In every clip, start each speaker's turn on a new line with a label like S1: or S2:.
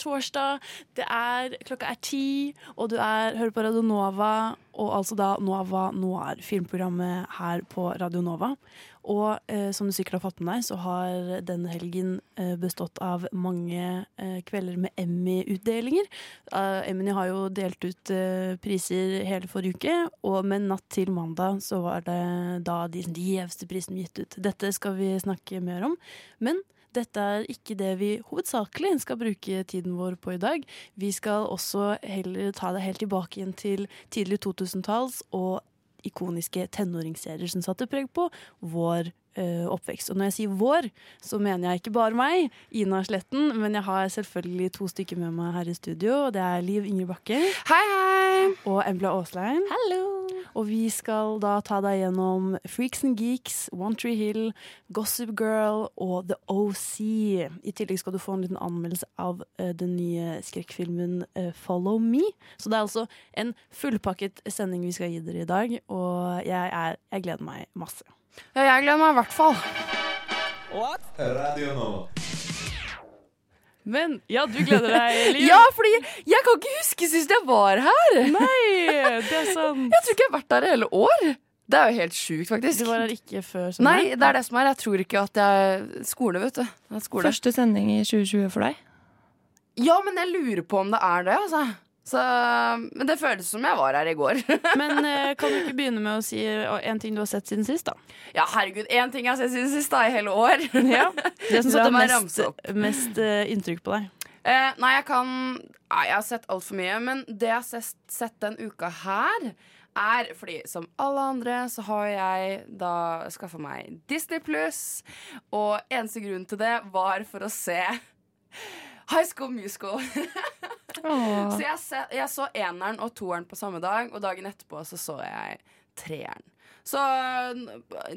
S1: Torsdag, det er, klokka er ti, og du er, hører på Radio Nova, og altså da Nova Noir, filmprogrammet her på Radio Nova. Og eh, som du sikkert har fått med deg, så har denne helgen eh, bestått av mange eh, kvelder med Emmy-utdelinger. Uh, Emmy har jo delt ut eh, priser hele forrige uke, og med natt til mandag så var det da de gjeveste prisene gitt ut. Dette skal vi snakke mer om. Men dette er ikke det vi hovedsakelig skal bruke tiden vår på i dag. Vi skal også heller ta det helt tilbake igjen til tidlig 2000-talls og ikoniske tenåringsserier som satte preg på vår oppvekst. Og når jeg sier vår, så mener jeg ikke bare meg, Ina Sletten, men jeg har selvfølgelig to stykker med meg her i studio. og Det er Liv Inger Bakke
S2: Hei, hei!
S1: og Embla Aaslein.
S2: Hallo!
S1: Og vi skal da ta deg gjennom Freaks and Geeks, One Tree Hill, Gossip Girl og The OC. I tillegg skal du få en liten anmeldelse av uh, den nye skrekkfilmen uh, Follow Me. Så det er altså en fullpakket sending vi skal gi dere i dag, og jeg, er, jeg gleder meg masse.
S2: Ja, jeg gleder meg i hvert fall.
S3: Radio nå.
S1: Men ja, du gleder deg, Liv.
S2: Ja, fordi jeg kan ikke huske sist jeg var her.
S1: Nei, det er sant.
S2: Jeg tror ikke jeg har vært der i hele år. Det er jo helt sjukt, faktisk.
S1: Du var her ikke før sommeren?
S2: Nei, det er det som er. Jeg tror ikke at jeg Skole, vet du. Er skole.
S4: Første sending i 2020 for deg?
S2: Ja, men jeg lurer på om det er det, altså. Så, men det føles som jeg var her i går.
S1: Men eh, kan du ikke begynne med å si eh, en ting du har sett siden sist, da?
S2: ja, herregud. Én ting jeg har sett siden sist, da, i hele år.
S1: Ja, Det som
S2: jeg
S1: mest, mest eh, inntrykk på deg.
S2: Eh, nei, jeg kan Nei, jeg har sett altfor mye, men det jeg har sett, sett den uka her er fordi som alle andre så har jeg da skaffa meg Disney pluss, og eneste grunn til det var for å se High School Musical. Så jeg, se, jeg så eneren og toeren på samme dag, og dagen etterpå så så jeg treeren. Så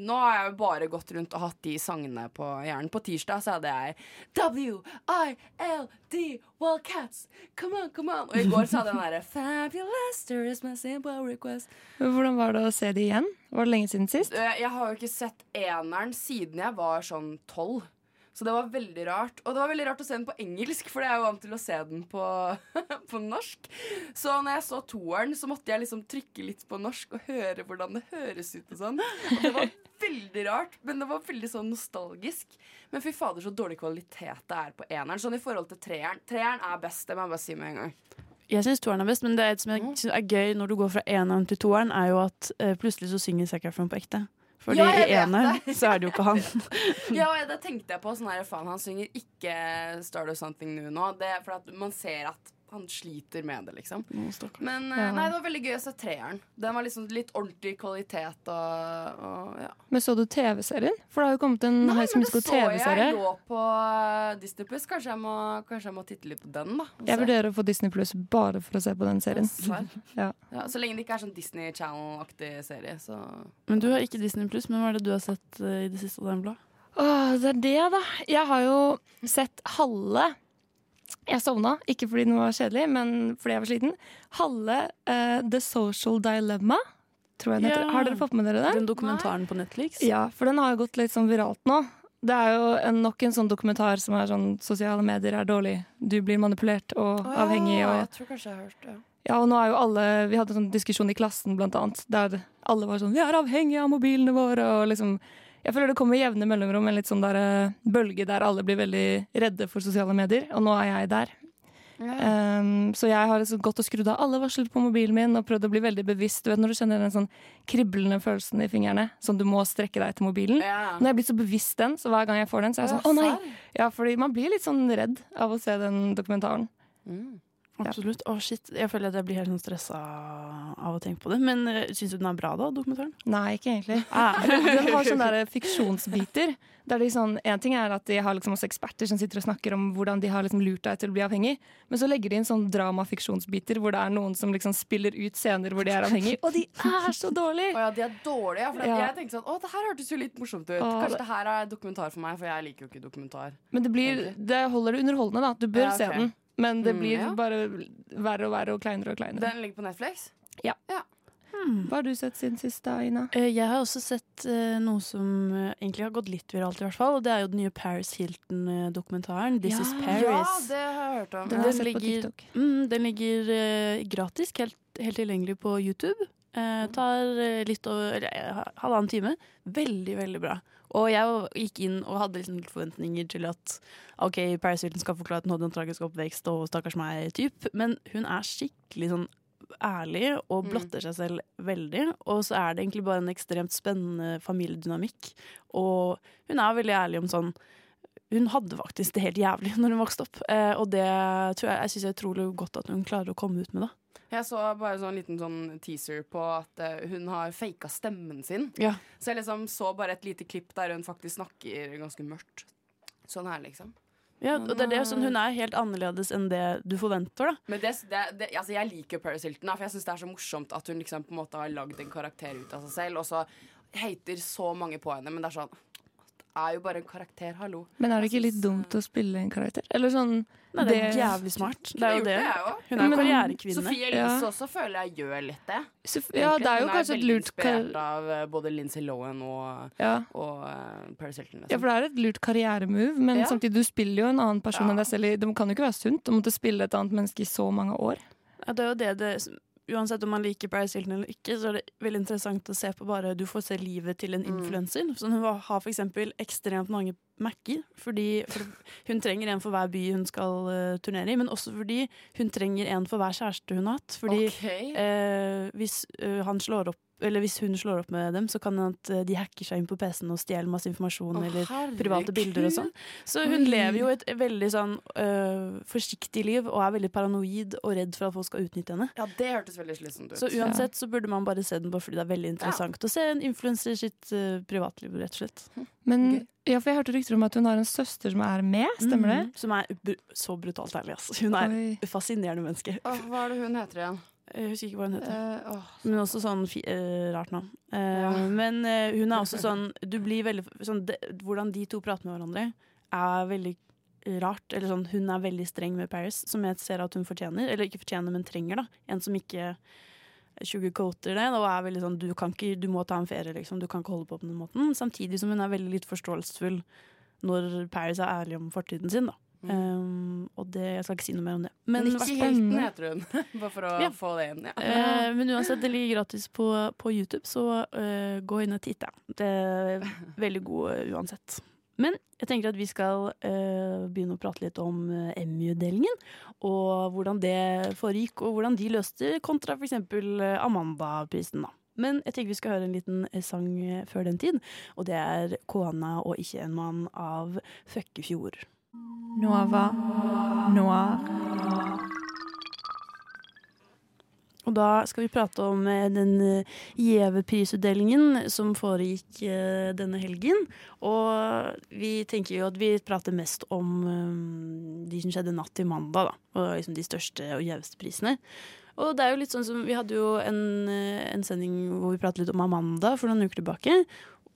S2: nå har jeg bare gått rundt og hatt de sangene på hjernen. På tirsdag så hadde jeg W-I-L-D Wildcats. Come on, come on. Og i går så hadde jeg den derre Fabulous, there is my simple request.
S4: Hvordan var det å se det igjen? Var det lenge siden sist?
S2: Eh, Jeg har jo ikke sett eneren siden jeg var sånn tolv. Så det var veldig rart. Og det var veldig rart å se den på engelsk, for jeg er jo vant til å se den på, på norsk. Så når jeg så toeren, så måtte jeg liksom trykke litt på norsk og høre hvordan det høres ut og sånn. Og det var veldig rart, men det var veldig sånn nostalgisk. Men fy fader, så dårlig kvalitet det er på eneren. Sånn i forhold til treeren. Treeren er best, det må jeg bare si med en gang.
S1: Jeg syns toeren er best, men det er som jeg synes er gøy når du går fra eneren til toeren, er jo at eh, plutselig så synger Zac Efron på ekte. Fordi
S2: Ja,
S1: i eneren så er det jo ikke han.
S2: Ja, og det tenkte jeg på. Sånn her, faen, han synger ikke Start of Something New nå. Det for man ser at han sliter med det, liksom. Men eh,
S4: Ja.
S2: nei, det var veldig gøy å se treeren. Den var liksom litt ordentlig kvalitet og, og ja.
S4: Men så du TV-serien? For det har jo kommet en
S2: Nei,
S4: High School
S2: men det så jeg
S4: TV-serie.
S2: lå på eh, Disney Plus. Kanskje, jeg må- kanskje jeg må titte litt på den, da.
S4: Jeg vurderer å få Disney Pluss bare for å se på den serien. Ja.
S2: Ja, så lenge det ikke er sånn Disney Channel-aktig serie, så
S1: Men du har ikke Disney Pluss, men hva er det du har sett eh, i det siste? Dembla?
S4: Åh, det er det, da. Jeg har jo sett halve Jeg sovna, ikke fordi den var kjedelig, men fordi jeg var sliten. Halve uh, The Social Dilemma. Tror jeg den heter.
S1: Ja.
S4: Har dere fått med dere det?
S1: Den dokumentaren på Netflix?
S4: Ja, for den har jo gått litt sånn viralt nå. Det er jo en, nok en sånn dokumentar som er sånn sosiale medier er dårlig. Du blir manipulert og avhengig. Og,
S2: Jeg tror kanskje jeg har hørt det.
S4: ja, og nå er jo alle Vi hadde en sånn diskusjon i klassen, blant annet, der alle var sånn Vi er avhengige av mobilene våre, og liksom Jeg føler det kommer jevne mellomrom en litt sånn der eh, bølge der alle blir veldig redde for sosiale medier, og nå er jeg der. Um, så jeg har liksom gått og skrudd av alle varsler på mobilen min og prøvd å bli veldig bevisst. Du vet når du kjenner den sånn kriblende følelsen i fingrene, som du må strekke deg til mobilen.
S2: Ja.
S4: Nå er jeg blir så bevisst den, så hver gang jeg får den, så er jeg sånn å nei. Ja, fordi man blir litt sånn redd av å se den dokumentaren.
S2: Mm.
S1: Absolutt. Å, shit. Jeg føler at jeg blir helt sånn stressa av å tenke på det. Men uh, syns du den er bra, da, dokumentaren?
S4: Nei, ikke egentlig.
S1: Ah.
S4: Den har sånne der fiksjonsbiter. Der de sånn, en ting er at de har liksom også eksperter som sitter og snakker om hvordan de har liksom lurt deg til å bli avhengig, men så legger de inn sånn dramafiksjonsbiter hvor det er noen som liksom spiller ut scener hvor de er avhengig, og de er så dårlige!
S2: Å ja, de er dårlige. For
S4: Ja.
S2: Jeg tenkte sånn, å, det her hørtes jo litt morsomt ut.
S4: Å,
S2: Kanskje
S4: det-
S2: det her er dokumentar for meg, for jeg liker jo ikke dokumentar.
S4: Men det, blir, det holder det underholdende, da. Du bør
S2: Ja, okay.
S4: se den. Men det
S2: Mm,
S4: blir
S2: ja.
S4: bare verre og verre og kleinere og kleinere.
S2: Den ligger på Netflix?
S4: Hva har du sett siden sist, da, Ina?
S1: Eh, Jeg har også sett eh, noe som eh, egentlig har gått litt viralt, i hvert fall. Og det er jo den nye Paris Hilton-dokumentaren. This is Paris.
S2: Ja, det har jeg hørt om.
S4: Den
S1: Den
S4: sett på
S1: ligger-
S4: TikTok.
S1: Mm, den ligger gratis, helt, helt tilgjengelig på YouTube. Eh, tar litt over eller, halvannen time. Veldig, veldig bra. Og jeg gikk inn og hadde liksom litt forventninger til at OK, Paris Hilton skal forklare at hun hadde en tragisk oppvekst og stakkars meg-typ, men hun er skikkelig sånn ærlig og
S2: Mm.
S1: blotter seg selv veldig. Og så er det egentlig bare en ekstremt spennende familiedynamikk. Og hun er veldig ærlig om sånn hun hadde faktisk det helt jævlig når hun vokste opp, eh, og det tror jeg, jeg synes er utrolig godt at hun klarer å komme ut med det.
S2: Jeg så bare sånn liten sånn teaser på at eh, hun har faka stemmen sin.
S1: Ja.
S2: Så jeg liksom så bare et lite klipp der hun faktisk snakker ganske mørkt. Sånn her, liksom.
S1: Ja, og det er det, sånn, Hun er helt annerledes enn det du forventer. da.
S2: Men det, det, altså jeg liker Paris Hilton, da, for jeg syns det er så morsomt at hun liksom på en måte har lagd en karakter ut av seg selv, og så hater så mange på henne, men det er sånn er jo bare en karakter, hallo.
S4: Men er det ikke litt dumt å spille en karakter? Eller sånn
S1: Nei, det er
S4: Det-
S1: jævlig smart. Det er jo det. Hun er jo karrierekvinne.
S2: Sofie
S4: Ja.
S2: Elise også føler jeg gjør litt det.
S4: Ja, det er jo
S2: Hun
S4: kanskje et lurt
S2: Hun
S4: er veldig inspirert
S2: av eh, både Lindsay Lohan og,
S4: ja.
S2: og eh, Paris Hilton. Liksom.
S4: ja, for det er et lurt karrieremove, men
S2: Ja.
S4: samtidig, du spiller jo en annen person
S2: Ja.
S4: enn deg selv. i- Det kan jo ikke være sunt å måtte spille et annet menneske i så mange år.
S1: Ja, det er jo det det Uansett om man liker Paris Hilton eller ikke, så er det veldig interessant å se på bare Du får se livet til en
S2: Mm.
S1: influenser. Sånn, hun har for eksempel ekstremt mange Mac-er. Fordi for hun trenger en for hver by hun skal uh, turnere i, men også fordi hun trenger en for hver kjæreste hun har hatt. Fordi
S2: okay.
S1: uh, hvis, uh, han slår opp, eller hvis hun slår opp med dem, så kan det at eh, de hacker seg inn på PC-en og stjeler masse informasjon.
S2: Åh,
S1: eller private bilder og sånn. Så hun
S4: Oi.
S1: lever jo et veldig sånn øh, forsiktig liv og er veldig paranoid og redd for at folk skal utnytte henne.
S2: Ja, det hørtes veldig slitsomt ut.
S1: Så uansett så burde man bare se den bare fordi det er veldig interessant å se en influenser sitt øh, privatliv, rett og slett.
S4: Men
S2: okay.
S4: ja, for jeg hørte rykter om at hun har en søster som er med, stemmer det?
S1: Mhm. Som er br så brutalt ærlig. altså. Hun er
S4: Oi.
S1: et fascinerende menneske.
S2: Åh, hva er det hun heter igjen?
S1: Jeg husker ikke hva hun heter.
S2: Uh, oh.
S1: Men også sånn fi uh, rart navn. Uh,
S2: Ja.
S1: Men eh, hun er også sånn Du blir veldig sånn, de, Hvordan de to prater med hverandre, er veldig rart. Eller sånn, hun er veldig streng med Paris, som jeg ser at hun fortjener. Eller ikke fortjener, men trenger. da En som ikke sugarcoater det. Og er veldig sånn du, kan ikke, du må ta en ferie, liksom. Du kan ikke holde på på den måten. Samtidig som hun er veldig litt forståelsesfull når Paris er ærlig om fortiden sin. da Um, og det, jeg skal ikke si noe mer om det. Men, men
S2: ikke
S4: helten,
S2: heter hun. Bare for å
S1: Ja.
S2: få det inn. Ja.
S1: Uh, men uansett, det ligger gratis på, på YouTube, så uh, gå inn og titt. Det er veldig god eh, uansett. Men jeg tenker at vi skal uh, begynne å prate litt om Emmy-utdelingen. Og hvordan det foregikk, og hvordan de løste kontra f.eks. Amanda-prisen. da. Men jeg tenker vi skal høre en liten sang før den tid. Og det er 'Kona og ikke en mann' av Føkkefjord.
S4: Nova Noir.
S1: Og da skal vi prate om eh, den eh, gjeve prisutdelingen som foregikk eh, denne helgen. Og vi tenker jo at vi prater mest om de som skjedde natt til mandag, da. Og liksom de største og gjeveste prisene. Og det er jo litt sånn som Vi hadde jo en, en sending hvor vi pratet litt om Amanda for noen uker tilbake.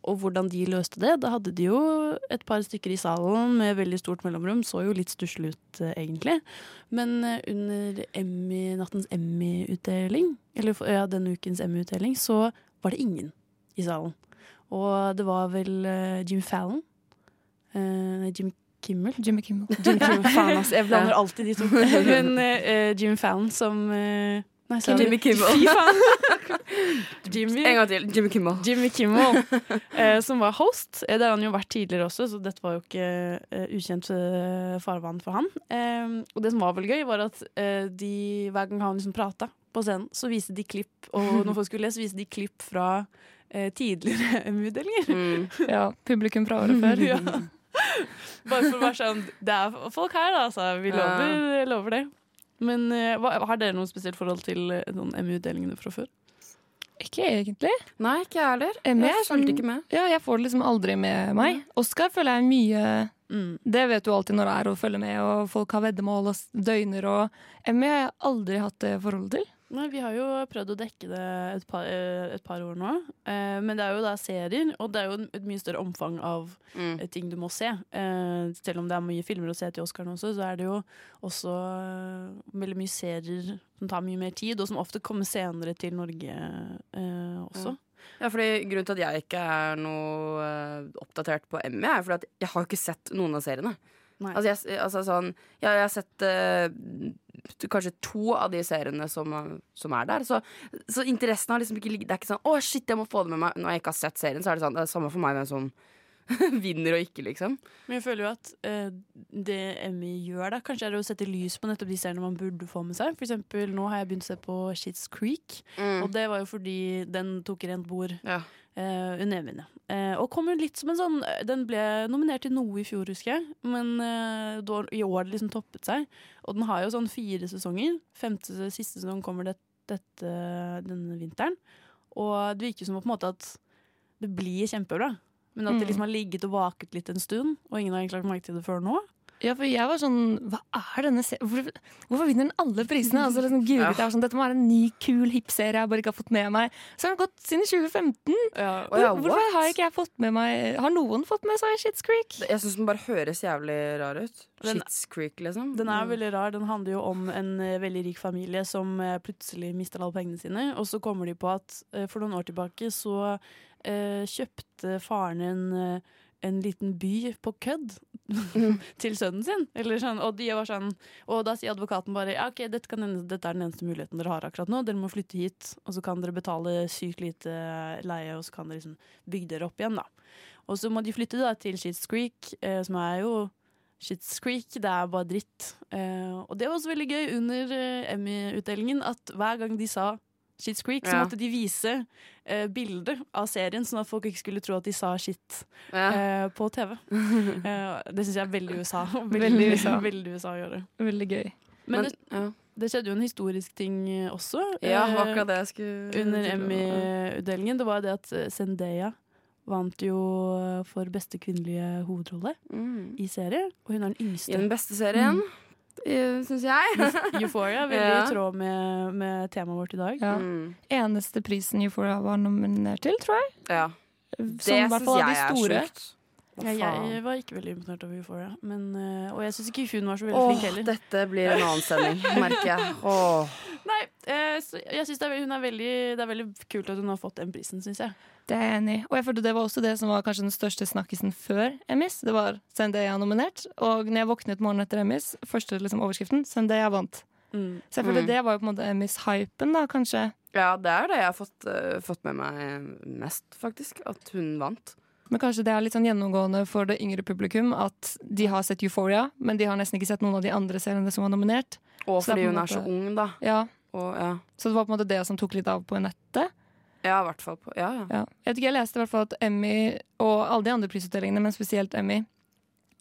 S1: Og hvordan de løste det. Da hadde de jo et par stykker i salen med veldig stort mellomrom. Så jo litt stusslig ut, eh, egentlig. Men eh, under Emmy, nattens Emmy-utdeling, eller ja, denne ukens Emmy-utdeling, så var det ingen i salen. Og det var vel eh, Jim Fallon. Nei, Jim Kimmel.
S4: Jimmy Kimmel.
S1: Jim Kimmel, faen altså. jeg blander alltid de to. Men uh, Jim Fallon som eh, Nei.
S2: Jimmy Kimmel.
S1: Fy faen! Jimmy,
S2: En gang til. Jimmy Kimmel.
S1: Jimmy Kimmel, eh, som var host. Eh, Det har han jo vært tidligere også, så dette var jo ikke uh, ukjent eh, farvann for han. Eh, og det som var vel gøy, var at uh, de, hver gang han liksom prata på scenen, så viste de klipp, og når folk skulle lese, så viste de klipp fra tidligere MU-utdelinger.
S2: Mm.
S4: Ja, publikum fra året før.
S1: Ja. Bare for å være sånn Det er folk her, da, altså. Vi
S2: Ja.
S1: lover, lover det. Men eh, hva, har dere noe spesielt forhold til noen MU-utdelingene fra før?
S4: Ikke egentlig.
S2: Nei, ikke jeg heller. Jeg
S4: sånn-
S2: ikke med.
S4: Ja, jeg får det liksom aldri med meg. Oscar føler jeg mye
S1: Mm.
S4: Det vet du alltid når det er å følge med, og folk har veddemål og døgner og Emmy har jeg aldri hatt det forholdet til.
S1: Nei, Vi har jo prøvd å dekke det et par, eh, et par år nå. Eh, men det er jo da serier, og det er jo et mye større omfang av
S2: Mm.
S1: eh, ting du må se. Eh, selv om det er mye filmer å se til Oscaren også, så er det jo også eh, veldig mye serier som tar mye mer tid, og som ofte kommer senere til Norge eh, også.
S2: Ja, fordi Grunnen til at jeg ikke er noe oppdatert på Emmy, er fordi at jeg har ikke sett noen av seriene. Altså, jeg, altså sånn ja, Jeg har sett uh, kanskje to av de seriene som, som er der. Så, så interessen har liksom ikke ligget Det er ikke sånn 'Å, shit, jeg må få det med meg'. Når jeg ikke har sett serien, så er det sånn Det er samme for meg hvem som vinner og ikke, liksom.
S1: Men jeg føler jo at uh, det Emmy gjør, da, kanskje er det å sette lys på nettopp de seriene man burde få med seg. For eksempel, nå har jeg begynt å se på Shits Creek, og det var jo fordi den tok rent bord
S2: Ja.
S1: Eh, under Emmyene. Eh, og kom jo litt som en sånn Den ble nominert til noe i fjor, husker jeg, men uh, då, i år har det liksom toppet seg. Og den har jo sånn fire sesonger. Femte siste sesong kommer det, dette, denne vinteren. Og det virker som på en måte at det blir kjempebra. Men at det
S4: Mm.
S1: liksom har ligget og vaket litt en stund, og ingen har egentlig lagt merke til det før nå.
S4: Ja, for jeg var sånn Hva er denne serien? Hvorfor, hvorfor vinner den alle prisene? Altså, liksom, googlet, jeg var sånn, Dette må være en ny, kul, hipp serie jeg bare ikke har fått med meg. Så har den gått siden 2015.
S2: Å ja,
S4: Hvor, hvorfor
S2: what?
S4: har ikke jeg fått med meg Har noen fått med seg Shits Creek?
S2: Jeg syns den bare høres jævlig rar ut. Shits Creek, liksom.
S1: Den er veldig rar. Den handler jo om en eh, veldig rik familie som eh, plutselig mister alle pengene sine. Og så kommer de på at eh, for noen år tilbake så eh, kjøpte faren en, en liten by på kødd til sønnen sin. Eller sånn, og, sånn, og da sier advokaten bare ja, ok, dette, kan, hende- dette er den eneste muligheten dere har akkurat nå. Dere må flytte hit, og så kan dere betale sykt lite leie, og så kan dere liksom bygge dere opp igjen. da. Og så må de flytte da til Shits Creek, eh, som er jo Shits Creek, det er bare dritt. Eh, og det var også veldig gøy under eh, Emmy-utdelingen at hver gang de sa Shits Creek, så
S2: Ja.
S1: måtte de vise uh, bilder av serien, sånn at folk ikke skulle tro at de sa shit
S2: Ja.
S1: uh, på TV. Uh, det syns jeg er veldig USA. Veldig,
S4: USA.
S1: veldig USA å gjøre.
S4: Veldig gøy.
S1: Men,
S2: Men,
S1: det,
S2: ja.
S1: det skjedde jo en historisk ting også.
S2: ja, akkurat det jeg skulle
S1: under Emmy-utdelingen. Det var det at Zendaya vant jo for beste kvinnelige hovedrolle
S2: mm.
S1: i serie, og hun er den
S2: I den beste serien, mm. Syns jeg.
S1: Euphoria, veldig
S2: Ja.
S1: i tråd med, med temaet vårt i dag.
S4: Ja.
S2: Mm.
S4: Eneste prisen Euphoria var nominert til, tror jeg.
S2: ja.
S4: Som
S2: Det syns jeg er
S4: store.
S2: sjukt.
S1: Ja, jeg var ikke veldig imponert over Euphoria, men, eh, og jeg syns ikke hun var så veldig
S2: Åh,
S1: flink heller.
S2: dette blir en annen sending, merker jeg. Åh.
S1: Nei, eh, jeg synes det, er, er veldig, det er veldig kult at hun har fått den prisen, syns jeg.
S4: Det er jeg enig i. Og jeg følte det var også det som var kanskje den største snakkisen før Emmys. Det var Zendaya nominert. Og når jeg våknet morgenen etter Emmys, første liksom, overskriften, Zendaya vant.
S1: Mm.
S4: Så jeg følte
S2: Mm.
S4: det var jo på en måte Emmys-hypen, da, kanskje.
S2: Ja, det er det jeg har fått, uh, fått med meg mest, faktisk. At hun vant.
S4: Men kanskje det er litt sånn gjennomgående for det yngre publikum at de har sett Euphoria, men de har nesten ikke sett noen av de andre seriene som var nominert.
S2: Og
S4: er
S2: fordi hun er så ung, da.
S4: Ja,
S2: Og, ja.
S4: Så det var på en måte det som tok litt av på nettet.
S2: ja, i hvert fall på Ja, ja.
S4: Ja. Jeg vet ikke, jeg leste i hvert fall at Emmy og alle de andre prisutdelingene, men spesielt Emmy,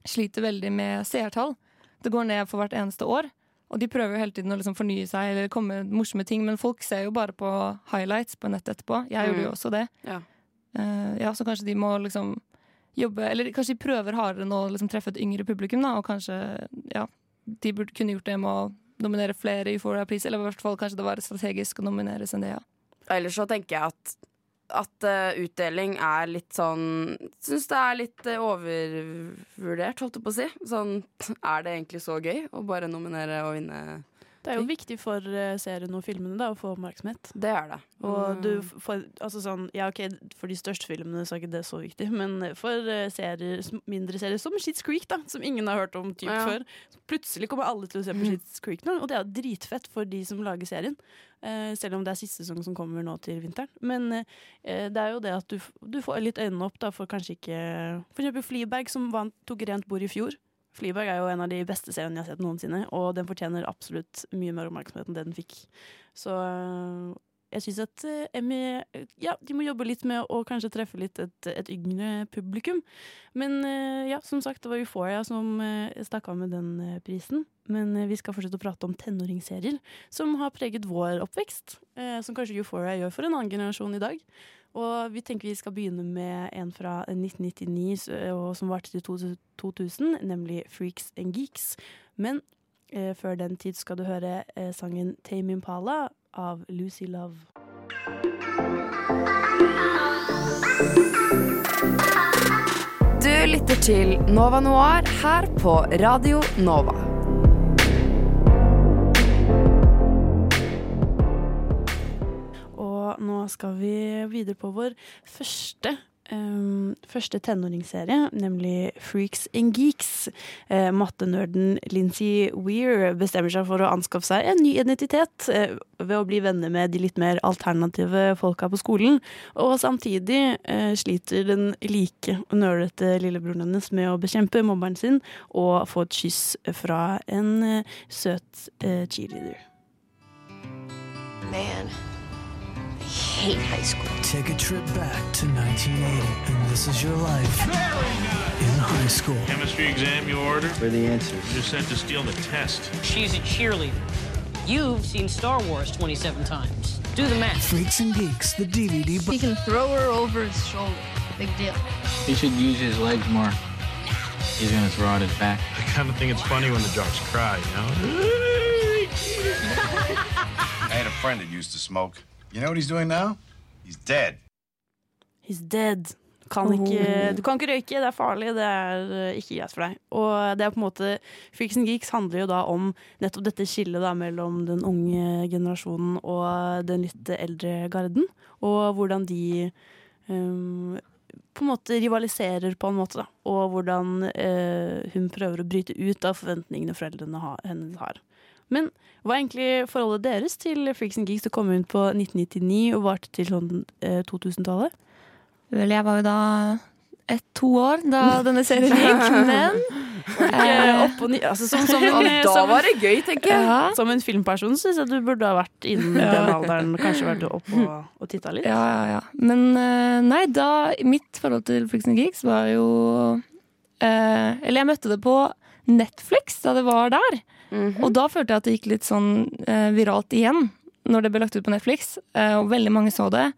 S4: sliter veldig med seertall. Det går ned for hvert eneste år. Og de prøver jo hele tiden å liksom fornye seg eller komme med morsomme ting, men folk ser jo bare på highlights på nettet etterpå. Jeg gjorde jo også det.
S2: Ja.
S4: Eh, ja, så kanskje de må liksom jobbe Eller kanskje de prøver hardere nå å liksom treffe et yngre publikum, da, og kanskje ja, de burde kunne gjort det med å nominere flere Euphoria-pris, eller i hvert fall kanskje det var strategisk å nominere Zendaya.
S2: Ellers så tenker jeg at at uh, utdeling er litt sånn Syns det er litt uh, overvurdert, holdt jeg på å si. Sånn, er det egentlig så gøy å bare nominere og vinne?
S1: Det er jo viktig for eh, serien og filmene da, å få oppmerksomhet.
S2: Det er det.
S1: Og du
S2: Mm.
S1: får, altså sånn, ja okay, For de største filmene så er ikke det så viktig, men for eh, serier, mindre serier som Shits Creek, da, som ingen har hørt om typ
S2: Ja.
S1: før, plutselig kommer alle til å se på Shits Creek nå, og det er jo dritfett for de som lager serien. Uh, selv om det er siste sesong som kommer nå til vinteren. Men uh, det er jo det at du, du får litt øynene opp da, for kanskje ikke For eksempel Fleabag, som vant, tok rent bord i fjor. Fleabag er jo en av de beste seriene jeg har sett noensinne, og den fortjener absolutt mye mer oppmerksomhet enn det den fikk. Så øh, jeg syns at eh, Emmy ja, de må jobbe litt med å kanskje treffe litt et, et yngre publikum. Men eh, ja, som sagt, det var Euphoria som stakk av med den eh, prisen. Men eh, vi skal fortsette å prate om tenåringsserier som har preget vår oppvekst. eh, som kanskje Euphoria gjør for en annen generasjon i dag. Og vi tenker vi skal begynne med en fra 1999 og som varte til 2000, nemlig Freaks and Geeks. Men eh, før den tid skal du høre eh, sangen Tame Impala av Lucy Love.
S2: Du lytter til Nova Noir her på Radio Nova.
S1: Nå skal vi videre på vår første Um, første tenåringsserie, nemlig Freaks and Geeks. Uh, Mattenerden Lincy Weir bestemmer seg for å anskaffe seg en ny identitet uh, ved å bli venner med de litt mer alternative folka på skolen. Og samtidig uh, sliter den like og nølete lillebroren hennes med å bekjempe mobberen sin og få et kyss fra en eh, søt eh, cheerleader.
S5: Man, hate high school.
S3: Take a trip back to 1980, and this is your life in high school.
S6: Chemistry exam you ordered?
S7: For the answers.
S6: You're sent to steal the test.
S5: She's a cheerleader. You've seen Star Wars 27 times. Do the math.
S3: Freaks and Geeks, the DVD.
S8: He can throw her over his shoulder. Big deal.
S9: He should use his legs more. He's gonna throw out his back.
S6: I kind of think it's funny when the jocks cry, you know?
S10: I had a friend that used to smoke. You know what he's doing now? He's dead.
S1: He's dead. Kan ikke, du kan ikke røyke, det er farlig, det er eh, ikke greit for deg. Og det er på en måte Freaks and Geeks handler jo da om nettopp dette skillet da mellom den unge generasjonen og den litt eldre garden. Og hvordan de um, på en måte rivaliserer på en måte, da. Og hvordan uh, hun prøver å bryte ut av forventningene foreldrene ha, hennes har. Men hva er egentlig forholdet deres til Freaks and Geeks? Du kom ut på 1999 og varte til sånn eh, 2000-tallet.
S4: Vel, jeg var jo da et, to år da denne serien gikk, men
S1: Eh, opp og ni, altså, som, som, en,
S2: da
S1: som,
S2: var det gøy, tenker jeg.
S4: ja,
S1: som en filmperson syns jeg du burde ha vært innen den alderen. Kanskje vært opp og, og titta litt.
S4: ja, ja, ja. Men eh, nei, da Mitt forhold til Freaks and Geeks var jo eh, Eller jeg møtte det på Netflix da det var der. Og da følte jeg at det gikk litt sånn eh, viralt igjen når det ble lagt ut på Netflix. Eh, og veldig mange så det.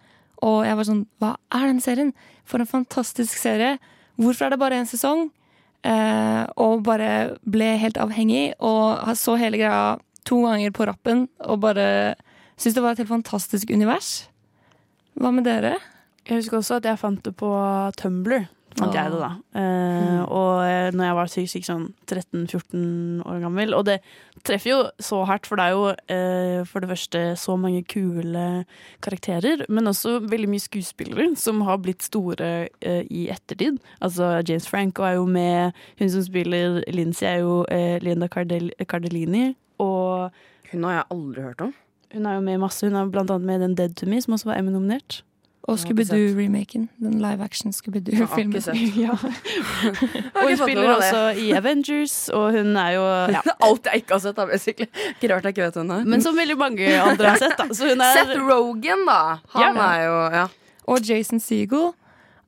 S4: Og jeg var sånn Hva er den serien? For en fantastisk serie. Hvorfor er det bare én sesong? Eh, og bare ble helt avhengig. Og så hele greia to ganger på rappen og bare syntes det var et helt fantastisk univers. Hva med dere?
S1: Jeg husker også at jeg fant det på Tumblr. Fant jeg det da eh, Og eh, når jeg var syk, syk sånn 13-14 år gammel. Og det treffer jo så hardt, for det er jo uh, for det første så mange kule karakterer, men også veldig mye skuespillere som har blitt store uh, i ettertid. Altså James Franco er jo med, hun som spiller Lincy er jo Linda Cardell Cardellini. Og
S2: Hun har jeg aldri hørt om.
S1: hun er jo med i masse. Hun er blant annet med i den Dead to Me, som også var Emmy-nominert.
S4: Og Scooby-Doo-remaken. Den live action Scooby-Doo-filmen.
S1: Ja. Og hun spiller også i Avengers, og hun er jo ja.
S2: Alt jeg ikke har sett, da, basically. Ikke rart jeg ikke vet hvem det er.
S1: Men som veldig mange andre har sett, da. Så hun er
S2: Seth Rogan, da. Han
S1: Ja.
S2: er jo Ja.
S4: Og Jason Segel.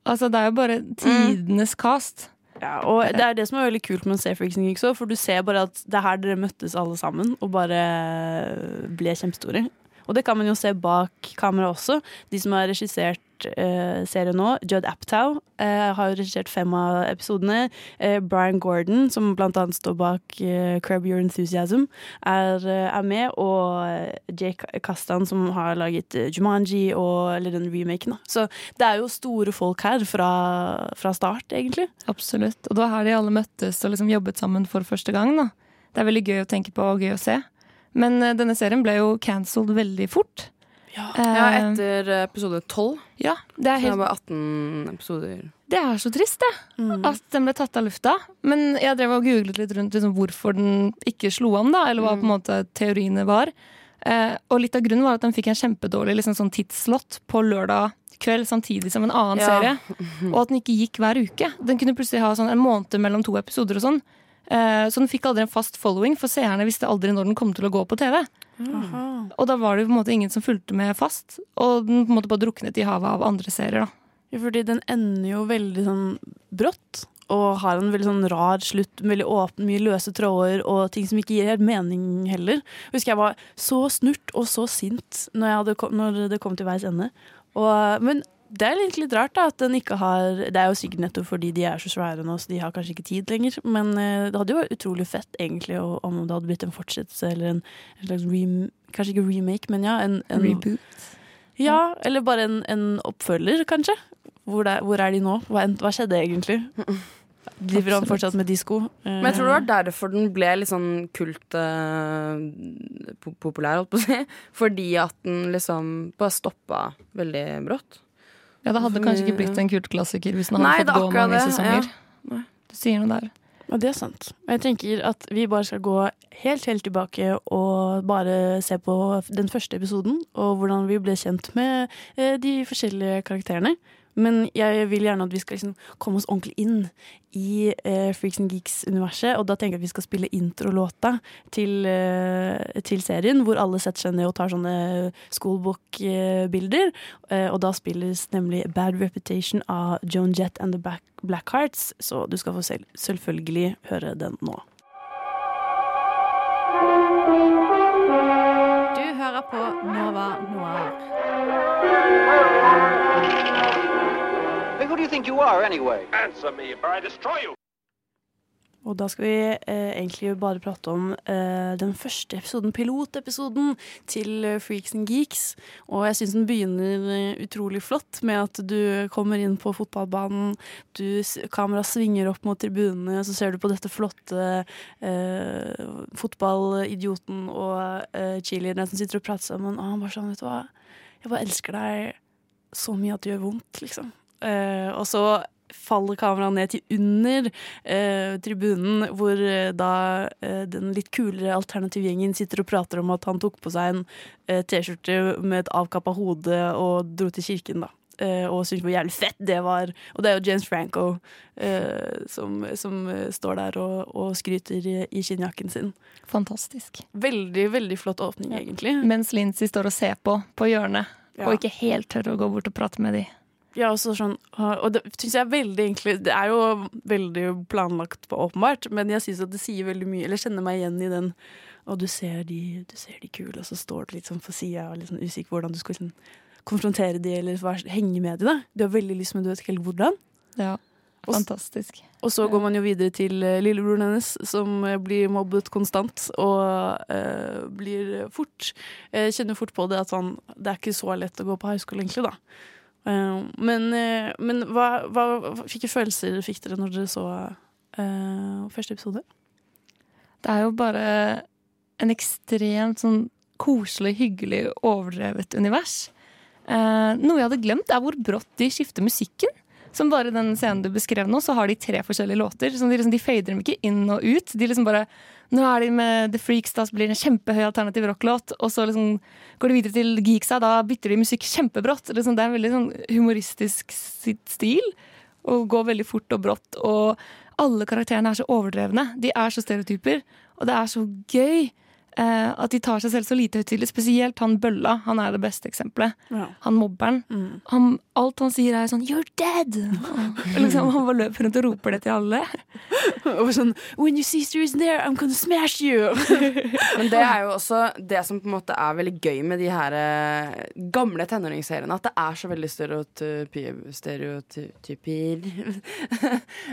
S4: Altså, det er jo bare tidenes cast.
S1: ja, Og det er det som er veldig kult med å se Freaks and Geeks òg, for du ser bare at det er her dere møttes alle sammen og bare ble kjempestore. Og det kan man jo se bak kamera også. De som har regissert eh, serien nå, Judd Aptow, eh, har regissert fem av episodene. Eh, Brian Gordon, som blant annet står bak eh, Curb Your Enthusiasm, er, er med. Og Jake Kastan, som har laget Jumanji, og, eller den remaken. Da. Så det er jo store folk her fra, fra start, egentlig.
S4: Absolutt. Og det var her de alle møttes og liksom jobbet sammen for første gang. da. Det er veldig gøy å tenke på og gøy å se. Men eh, denne serien ble jo cancelled veldig fort.
S1: Ja.
S2: ja,
S4: Eh,
S2: etter episode 12.
S4: ja, det er helt...
S2: det bare 18 episoder.
S4: Det er så trist, det.
S1: Mm.
S4: At den ble tatt av lufta. Men jeg drev og googlet litt rundt liksom, hvorfor den ikke slo an, da, eller hva på en måte teoriene var. Eh, og litt av grunnen var at den fikk en kjempedårlig liksom, sånn tidsslott på lørdag kveld samtidig som en annen
S2: Ja.
S4: serie. Og at den ikke gikk hver uke. Den kunne plutselig ha sånn en måned mellom to episoder og sånn. Eh, så den fikk aldri en fast following, for seerne visste aldri når den kom til å gå på TV.
S1: Aha.
S4: Og da var det på en måte ingen som fulgte med fast, og den på en måte bare druknet i havet av andre serier. da.
S1: Ja, fordi den ender jo veldig sånn brått. Og har en veldig sånn rar slutt, veldig åpen, mye løse tråder og ting som ikke gir helt mening heller. Jeg husker jeg var så snurt og så sint når, kom, når det kom til veis ende. Og, men det er egentlig litt rart da, at den ikke har Det er jo sikkert nettopp fordi de er så svære nå, så de har kanskje ikke tid lenger. Men eh, det hadde jo vært utrolig fett egentlig om det hadde blitt en fortsettelse eller en, en slags rem, Kanskje ikke remake, men ja. En, en
S4: Reboot.
S1: Ja, eller bare en, en oppfølger, kanskje. Hvor, det, hvor er de nå? Hva, hva skjedde egentlig? Driver han fortsatt med disko?
S2: Men jeg tror det var derfor den ble litt sånn kult eh, populær, holdt på å si. Fordi at den liksom bare stoppa veldig brått.
S4: Ja, Det hadde kanskje ikke blitt en kultklassiker hvis den hadde
S2: Nei,
S4: fått gå mange
S2: det,
S4: sesonger.
S2: ja.
S4: Du sier noe der.
S1: Ja, det er sant. Jeg tenker at vi bare skal gå helt, helt tilbake og bare se på den første episoden, og hvordan vi ble kjent med eh, de forskjellige karakterene. Men jeg vil gjerne at vi skal liksom komme oss ordentlig inn i eh, Freaks and Geeks-universet. Og da tenker jeg at vi skal spille introlåta til, eh, til serien, hvor alle setter seg ned og tar sånne schoolbook-bilder. Eh, og da spilles nemlig Bad Reputation av Joan Jett and The Black, Blackhearts. Så du skal få selv, selvfølgelig høre den nå.
S11: Du hører på Nova Noir.
S12: Hey, who do you think you are, anyway?
S13: Answer me, or I destroy you.
S1: Og da skal vi eh, egentlig bare prate om eh, den første episoden, pilotepisoden til eh, Freaks and Geeks. Og jeg syns den begynner eh, utrolig flott med at du kommer inn på fotballbanen, du, kameraet svinger opp mot tribunene, så ser du på dette flotte eh, fotballidioten og eh, cheerleaderne som sitter og prater sammen. Og han bare sånn, vet du hva, jeg bare elsker deg så mye at det gjør vondt, liksom. Eh, og så faller kameraet ned til under eh, tribunen, hvor eh, da eh, den litt kulere alternativgjengen sitter og prater om at han tok på seg en eh, T-skjorte med et avkappa hode og dro til kirken, da. Eh, og syntes hvor jævlig fett det var. Og det er jo James Franco eh, som, som står der og, og skryter i, i skinnjakken sin.
S4: Fantastisk.
S1: Veldig, veldig flott åpning, egentlig.
S4: Mens Lincy står og ser på på hjørnet,
S1: Ja.
S4: og ikke helt tør å gå bort og prate med de.
S1: Ja, også sånn, og det syns jeg er veldig egentlig Det er jo veldig planlagt på åpenbart, men jeg syns at det sier veldig mye Eller kjenner meg igjen i den. Og du ser de, du ser de kule, og så står du litt sånn på sida og litt sånn usikker hvordan du skal liksom konfrontere de eller henge med de. da Du har veldig lyst, men du vet ikke helt hvordan.
S4: Ja, fantastisk.
S1: Og så går man jo videre til uh, lillebroren hennes, som uh, blir mobbet konstant. Og uh, blir fort Kjenner fort på det at sånn Det er ikke så lett å gå på høyskole, egentlig, da. Eh, men eh, men hva, hva, hvilke følelser fikk dere når dere så uh, første episode?
S4: Det er jo bare en ekstremt sånn koselig, hyggelig, overdrevet univers. Uh, noe jeg hadde glemt, er hvor brått de skifter musikken. Som bare den scenen du beskrev nå, så har de tre forskjellige låter. Så de, liksom, de fader dem ikke inn og ut. De liksom bare Nå er de med The Freaks, da så blir det en kjempehøy alternativ rocklåt. Og så liksom går de videre til Geeksa, da bytter de musikk kjempebrått. Liksom, det er en veldig sånn humoristisk sitt stil. Og går veldig fort og brått. Og alle karakterene er så overdrevne. De er så stereotyper. Og det er så gøy Uh, at de tar seg selv så lite høytidelig. Spesielt han Bølla. Han er det beste eksempelet.
S1: Ja.
S4: Han mobberen. Han, alt han sier er sånn 'you're dead'. Og liksom, han bare løper rundt og roper det til alle.
S1: Og sånn 'When your sister is there, I'm gonna smash you'.
S2: Men det er jo også det som på en måte er veldig gøy med de her eh, gamle tenåringsseriene. At det er så veldig stereotypi, stereotypier.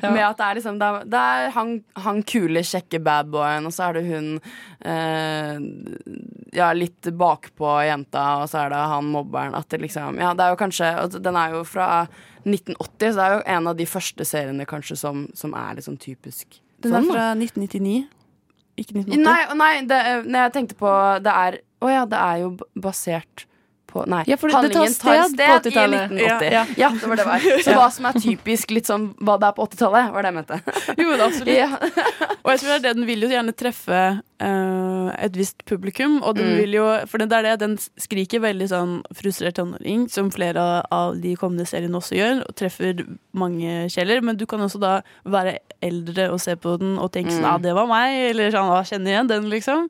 S2: med at det er liksom Det er, det er han, han kule, kjekke badboyen, og så er det hun eh, Ja, litt bakpå jenta, og så er det han mobberen. At det liksom Ja, det er jo kanskje Den er jo fra 1980, så det er jo en av de første seriene kanskje som, som er sånn typisk.
S1: Den er
S2: sånn,
S1: fra 1999, ikke 1980.
S2: Nei, nei det, nei jeg tenkte på Det er Å ja, det er jo basert på Nei,
S4: Ja, for det- det tar
S2: sted, tar
S4: sted på
S2: i
S4: 80-tallet.
S2: 1980.
S4: Ja,
S2: Ja,
S4: ja.
S2: det var det var. Så hva som er typisk litt sånn hva det er på 80-tallet, var det jeg mente.
S1: Jo, men absolutt.
S2: Ja.
S1: Og jeg tror det er det den vil jo gjerne treffe uh, et visst publikum. Og den
S2: Mm.
S1: vil jo For det er det, den skriker veldig sånn frustrert tenåring, som flere av de kommende seriene også gjør, og treffer mange kjeller. Men du kan også da være eldre og se på den og tenke sånn
S2: Mm.
S1: Ja, det var meg, eller sånn Å, kjenne igjen den, liksom.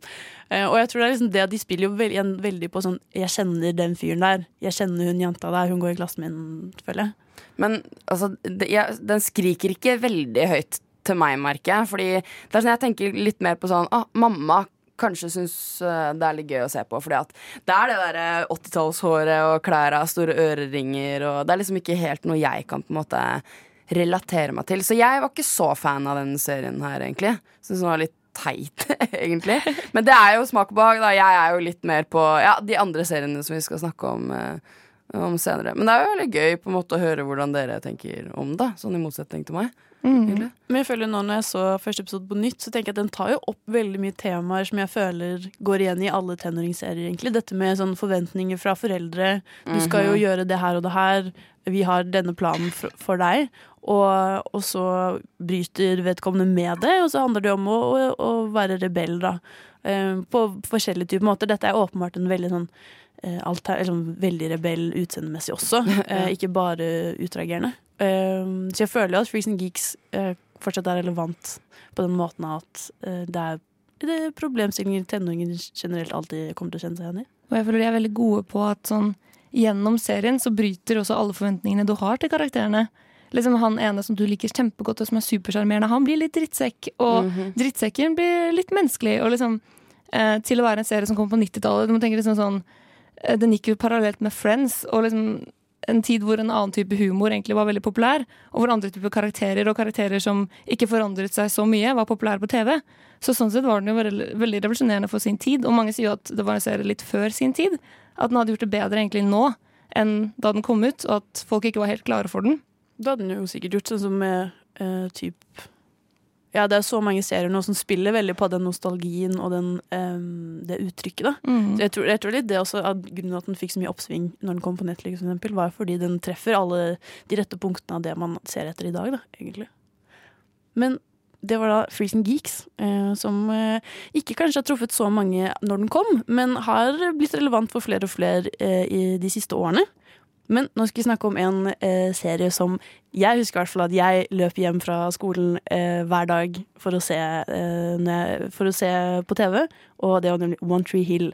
S1: Eh, og jeg tror det er liksom det at de spiller jo veldig, veldig på sånn Jeg kjenner den fyren der. Jeg kjenner hun jenta der. Hun går i klassen min, føler jeg.
S2: Men altså, det, jeg, den skriker ikke veldig høyt til meg, merker jeg. Fordi det er sånn jeg tenker litt mer på sånn ah, Mamma kanskje syns eh, det er litt gøy å se på. Fordi at det er det derre 80-tallshåret og klæra, store øreringer og Det er liksom ikke helt noe jeg kan på en måte relatere meg til. Så jeg var ikke så fan av den serien her, egentlig. Syns den var litt teit, egentlig. Men det er jo smak og behag, da. Jeg er jo litt mer på ja, de andre seriene som vi skal snakke om. eh, om senere. Men det er jo veldig gøy på en måte å høre hvordan dere tenker om det. Sånn i motsetning til meg. Mm.
S1: Men jeg føler nå når jeg så første episode på nytt, så tenker jeg at den tar jo opp veldig mye temaer som jeg føler går igjen i alle tenåringsserier, egentlig. Dette med sånn forventninger fra foreldre. Du skal jo
S2: Mhm.
S1: gjøre det her og det her. Vi har denne planen for, for deg. Og, og så bryter vedkommende med det, og så handler det om å, å, å være rebell, da. Eh, på forskjellige typer måter. Dette er åpenbart en veldig sånn eh, alter, sånn veldig rebell utseendemessig også, eh, ikke bare utreagerende. Så jeg føler jo at Freaks and Geeks fortsatt er relevant på den måten at det er det er problemstillinger tenåringer generelt alltid kommer til å kjenne seg igjen i.
S4: Og jeg føler de er veldig gode på at sånn gjennom serien så bryter også alle forventningene du har til karakterene. Liksom Han ene som du liker kjempegodt og som er supersjarmerende, han blir litt drittsekk. Og
S2: Mhm.
S4: drittsekken blir litt menneskelig. Og liksom eh, Til å være en serie som kom på 90-tallet. Du må tenke liksom sånn eh, Den gikk jo parallelt med Friends. Og liksom en tid hvor en annen type humor egentlig var veldig populær, og hvor andre typer karakterer og karakterer som ikke forandret seg så mye, var populære på TV. Så sånn sett var den jo veldig, veldig revolusjonerende for sin tid, og mange sier jo at det var en serie litt før sin tid. At den hadde gjort det bedre egentlig nå enn da den kom ut, og at folk ikke var helt klare for den.
S1: Da hadde den jo sikkert gjort sånn som med eh, typ Ja, det er så mange serier nå som spiller veldig på den nostalgien og den, eh, det uttrykket, da.
S4: Mm.
S1: Så jeg tror, jeg tror litt det også at grunnen til at den fikk så mye oppsving når den kom på Netflix, for eksempel, var fordi den treffer alle de rette punktene av det man ser etter i dag, da, egentlig. Men det var da Freaks and Geeks, eh, som eh, ikke kanskje har truffet så mange når den kom, men har blitt relevant for flere og flere eh, i de siste årene. Men nå skal vi snakke om en eh, serie som jeg husker i hvert fall at jeg løp hjem fra skolen eh, hver dag for å, se, eh, for å se på TV, og det var nemlig One Tree Hill.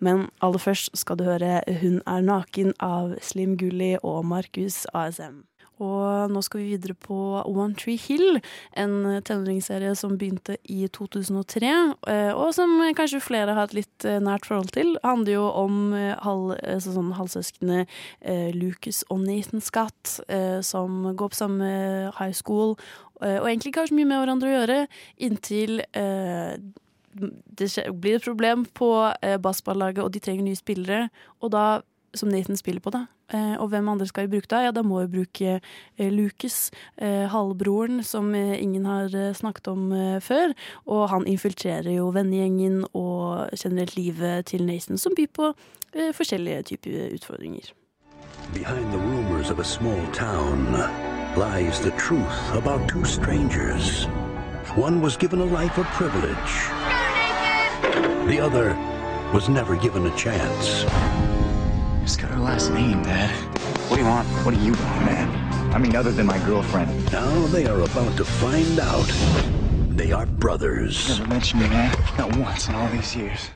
S1: Men aller først skal du høre Hun er naken av Slim Gulli og Markus ASM. Og nå skal vi videre på One Tree Hill, en tenåringsserie som begynte i 2003, eh, og som kanskje flere har et litt eh, nært forhold til. Det handler jo om eh, halv, sånn halvsøsknene Lucas og Nathan Scott, som går på samme high school, og egentlig ikke har så mye med hverandre å gjøre, inntil det blir et problem på bassballaget, og de trenger nye spillere. Og da, som Nathan spiller på, da. Eh, og hvem andre skal vi bruke da? Ja, da må vi bruke eh, Lucas, eh, halvbroren, som eh, ingen har eh, snakket om eh, før. Og han infiltrerer jo vennegjengen og generelt livet til Nathan, som byr på eh, forskjellige typer utfordringer.
S14: Behind the rumors of a small town lies the truth about two strangers. One was given a life of privilege. The other was never given a chance.
S9: It's got her last name, Dad. What do you want? What do you want, man? I mean, other than my girlfriend.
S14: Now they are about to find out they are brothers.
S9: Never mentioned me, man. Not once in all these years.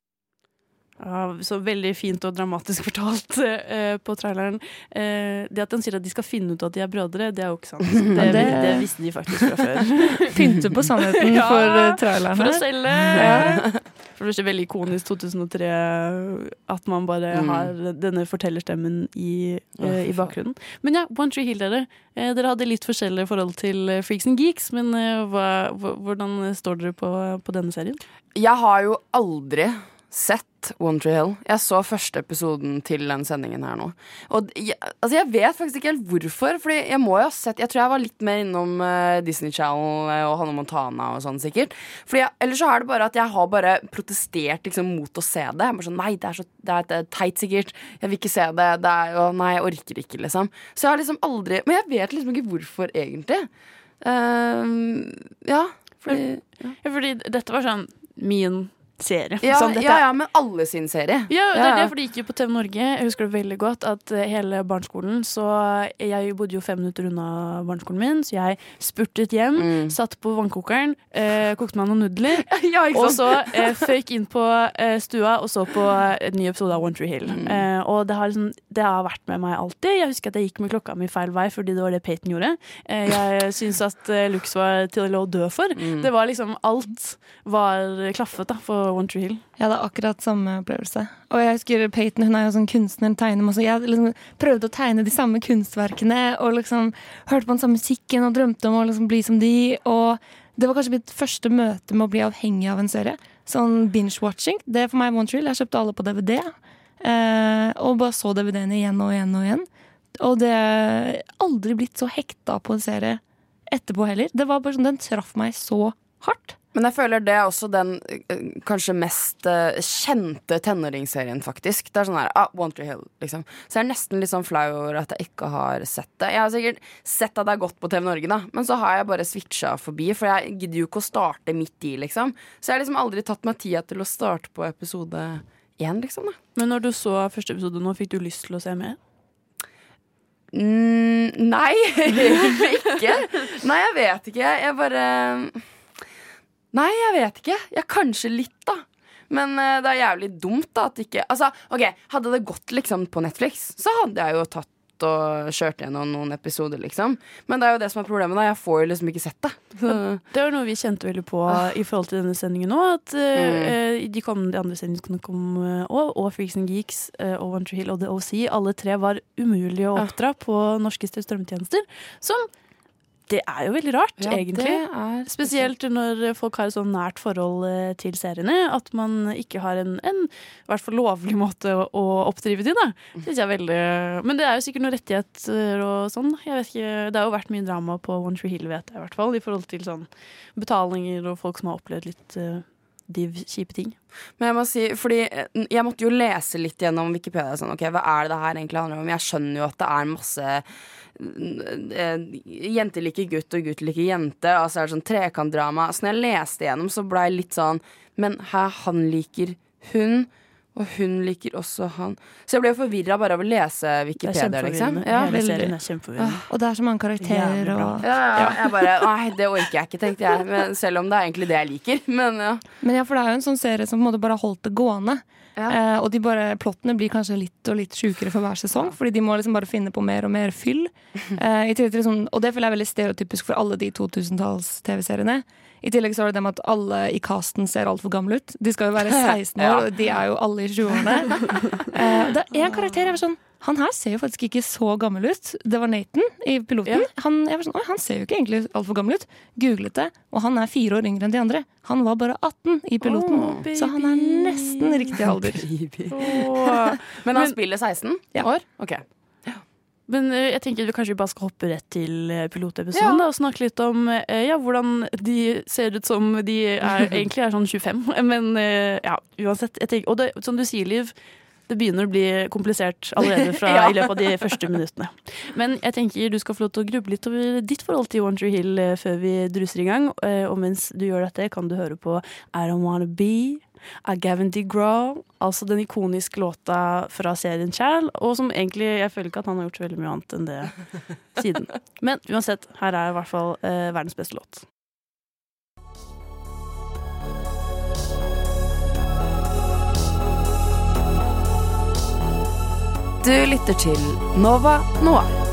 S1: Ja, så veldig fint og dramatisk fortalt eh, på traileren. Eh, det at den sier at de skal finne ut at de er brødre, det er jo ikke sant. Det,
S4: det-
S1: det visste de faktisk fra før.
S4: Pynte på sannheten for, eh, traileren
S1: For å selge.
S4: Ja.
S1: For det er veldig ikonisk 2003 at man bare
S2: Mm.
S1: har denne fortellerstemmen i, eh, i bakgrunnen. Men ja, One Tree Hill, dere. Eh, dere hadde litt forskjellig forhold til eh, Freaks and Geeks, men hva- hvordan står dere på, på denne serien?
S2: Jeg har jo aldri sett One Tree Hill. Jeg så første episoden til den sendingen her nå. Og jeg, altså jeg vet faktisk ikke helt hvorfor, Fordi jeg må jo ha sett Jeg tror jeg var litt mer innom eh, Disney Channel eh, og Hanne Montana og sånn, sikkert. Fordi jeg, Ellers så er det bare at jeg har bare protestert liksom mot å se det. Jeg bare sånn, Nei, det er så det er, det er teit, sikkert. Jeg vil ikke se det. det er, jo, nei, jeg orker ikke, liksom. Så jeg har liksom aldri Men jeg vet liksom ikke hvorfor, egentlig. Uh, ja, fordi
S1: Ja, fordi dette var sånn min serie.
S2: Ja,
S1: Sånn,
S2: ja, ja, men alle sin serie.
S1: Ja, det er det, for det gikk jo på TV Norge. Jeg husker det veldig godt at eh, hele barneskolen Så jeg bodde jo fem minutter unna barneskolen min, så jeg spurtet hjem,
S2: Mm.
S1: satt på vannkokeren, eh, kokte meg noen nudler,
S2: Ja,
S1: og så eh, føyk inn på eh, stua og så på en ny episode av One Tree Hill.
S2: Mm.
S1: Eh, og det har, liksom, det har vært med meg alltid. Jeg husker at jeg gikk med klokka mi feil vei fordi det var det Peyton gjorde. Eh, jeg syns at eh, Lux var til å dø for.
S2: Mm.
S1: Det var liksom Alt var klaffet da for One Tree Hill.
S4: Jeg hadde akkurat samme opplevelse. Og jeg husker Peyton, hun er jo sånn kunstner, tegner masse. Jeg liksom prøvde å tegne de samme kunstverkene og liksom hørte på den samme musikken og drømte om å liksom bli som de. Og det var kanskje mitt første møte med å bli avhengig av en serie. Sånn binge-watching. Det er for meg One Tree Hill. Jeg kjøpte alle på DVD. Eh, og bare så DVD-ene igjen og igjen og igjen. Og det er aldri blitt så hekta på en serie etterpå heller. Det var bare sånn, Den traff meg så hardt.
S2: Men jeg føler det er også den eh, kanskje mest eh, kjente tenåringsserien, faktisk. Det er sånn her, ah, One Tree Hill, liksom. Så jeg er nesten litt sånn flau over at jeg ikke har sett det. Jeg har sikkert sett at det er gått på TV Norge, da, men så har jeg bare switcha forbi. For jeg gidder jo ikke å starte midt i, liksom. Så jeg har liksom aldri tatt meg tida til å starte på episode én, liksom. da
S1: Men når du så første episode nå, fikk du lyst til å se mer?
S2: Mm, nei, ikke. Nei, jeg vet ikke. Jeg bare Nei, jeg vet ikke. Jeg Kanskje litt, da. Men uh, det er jævlig dumt da at ikke Altså, ok, Hadde det gått liksom på Netflix, så hadde jeg jo tatt og kjørt gjennom noen episoder, liksom. Men det er jo det som er problemet. da Jeg får jo liksom ikke sett det. Så.
S1: Det var noe vi kjente veldig på i forhold til denne sendingen nå. At eh,
S2: Mm.
S1: eh, de, kom, de andre sendingene kom òg, og Freaks and Geeks uh, og One Tree Hill og The OC, alle tre var umulige å oppdra på norske strømmetjenester. Som det er jo veldig rart,
S2: Ja,
S1: egentlig.
S2: er
S1: Spesielt når folk har et sånn nært forhold eh, til seriene. At man ikke har en, en i hvert fall lovlig måte å, oppdrive til. Da. Synes jeg er veldig Men det er jo sikkert noen rettigheter og sånn. Jeg vet ikke, Det har jo vært mye drama på One Tree Hill, vet jeg, i hvert fall. I forhold til sånn betalinger og folk som har opplevd litt uh, div kjipe ting.
S2: Men jeg må si, fordi eh, jeg måtte jo lese litt gjennom Wikipedia. Sånn, ok, Hva er det det her egentlig handler om? Jeg skjønner jo at det er masse eh, Jenter liker gutt, og gutt liker jente. Altså er det sånn trekantdrama. Så når jeg leste gjennom, så ble jeg litt sånn Men her, han liker hun. Og hun liker også han. Så jeg ble jo forvirra bare av å lese Wikipedia. liksom
S1: ja, Hele serien er kjempeforvirrende.
S4: Og det er så mange karakterer. Og,
S2: Ja, ja, jeg bare Nei, det orker jeg ikke, tenkte jeg. Men, selv om det er egentlig det jeg liker. Men ja.
S4: Men ja, for det er jo en sånn serie som på en måte bare har holdt det gående. Eh, og de bare, plottene blir kanskje litt og litt sjukere for hver sesong, fordi de må liksom bare finne på mer og mer fyll. Eh, liksom, og det føler jeg er veldig stereotypisk for alle de 2000-talls-TV-seriene. I tillegg så er det det med at alle i casten ser altfor gamle ut. De skal jo være 16 år,
S2: Ja.
S4: og de er jo alle i 20-årene. uh, det er en karakter jeg var sånn Han her ser jo faktisk ikke så gammel ut. Det var Nathan i piloten. Han, jeg var sånn, Oi, han ser jo ikke egentlig altfor gammel ut. Googlet det, og han er fire år yngre enn de andre. Han var bare 18 i piloten,
S2: oh,
S4: så han er nesten riktig alder.
S2: Men han spiller 16 år? Ok.
S1: Men eh, jeg tenker vi kanskje bare skal hoppe rett til eh, pilotepisoden
S2: Ja.
S1: og snakke litt om eh, ja, hvordan de ser ut som de er, egentlig er sånn 25. Men ja, uansett. Tenker, og det, som du sier, Liv, det begynner å bli komplisert allerede fra,
S2: Ja.
S1: i løpet av de første minuttene. Men jeg tenker du skal få lov til å gruble litt over ditt forhold til One Tree Hill før vi druser i gang. Og mens du gjør dette, kan du høre på I Don't Wanna Be av Gavin DeGraw, altså den ikoniske låta fra serien Chal, og som egentlig Jeg føler ikke at han har gjort så veldig mye annet enn det siden. Men uansett, her er i hvert fall eh, verdens beste låt.
S2: Du lytter til Nova Noir.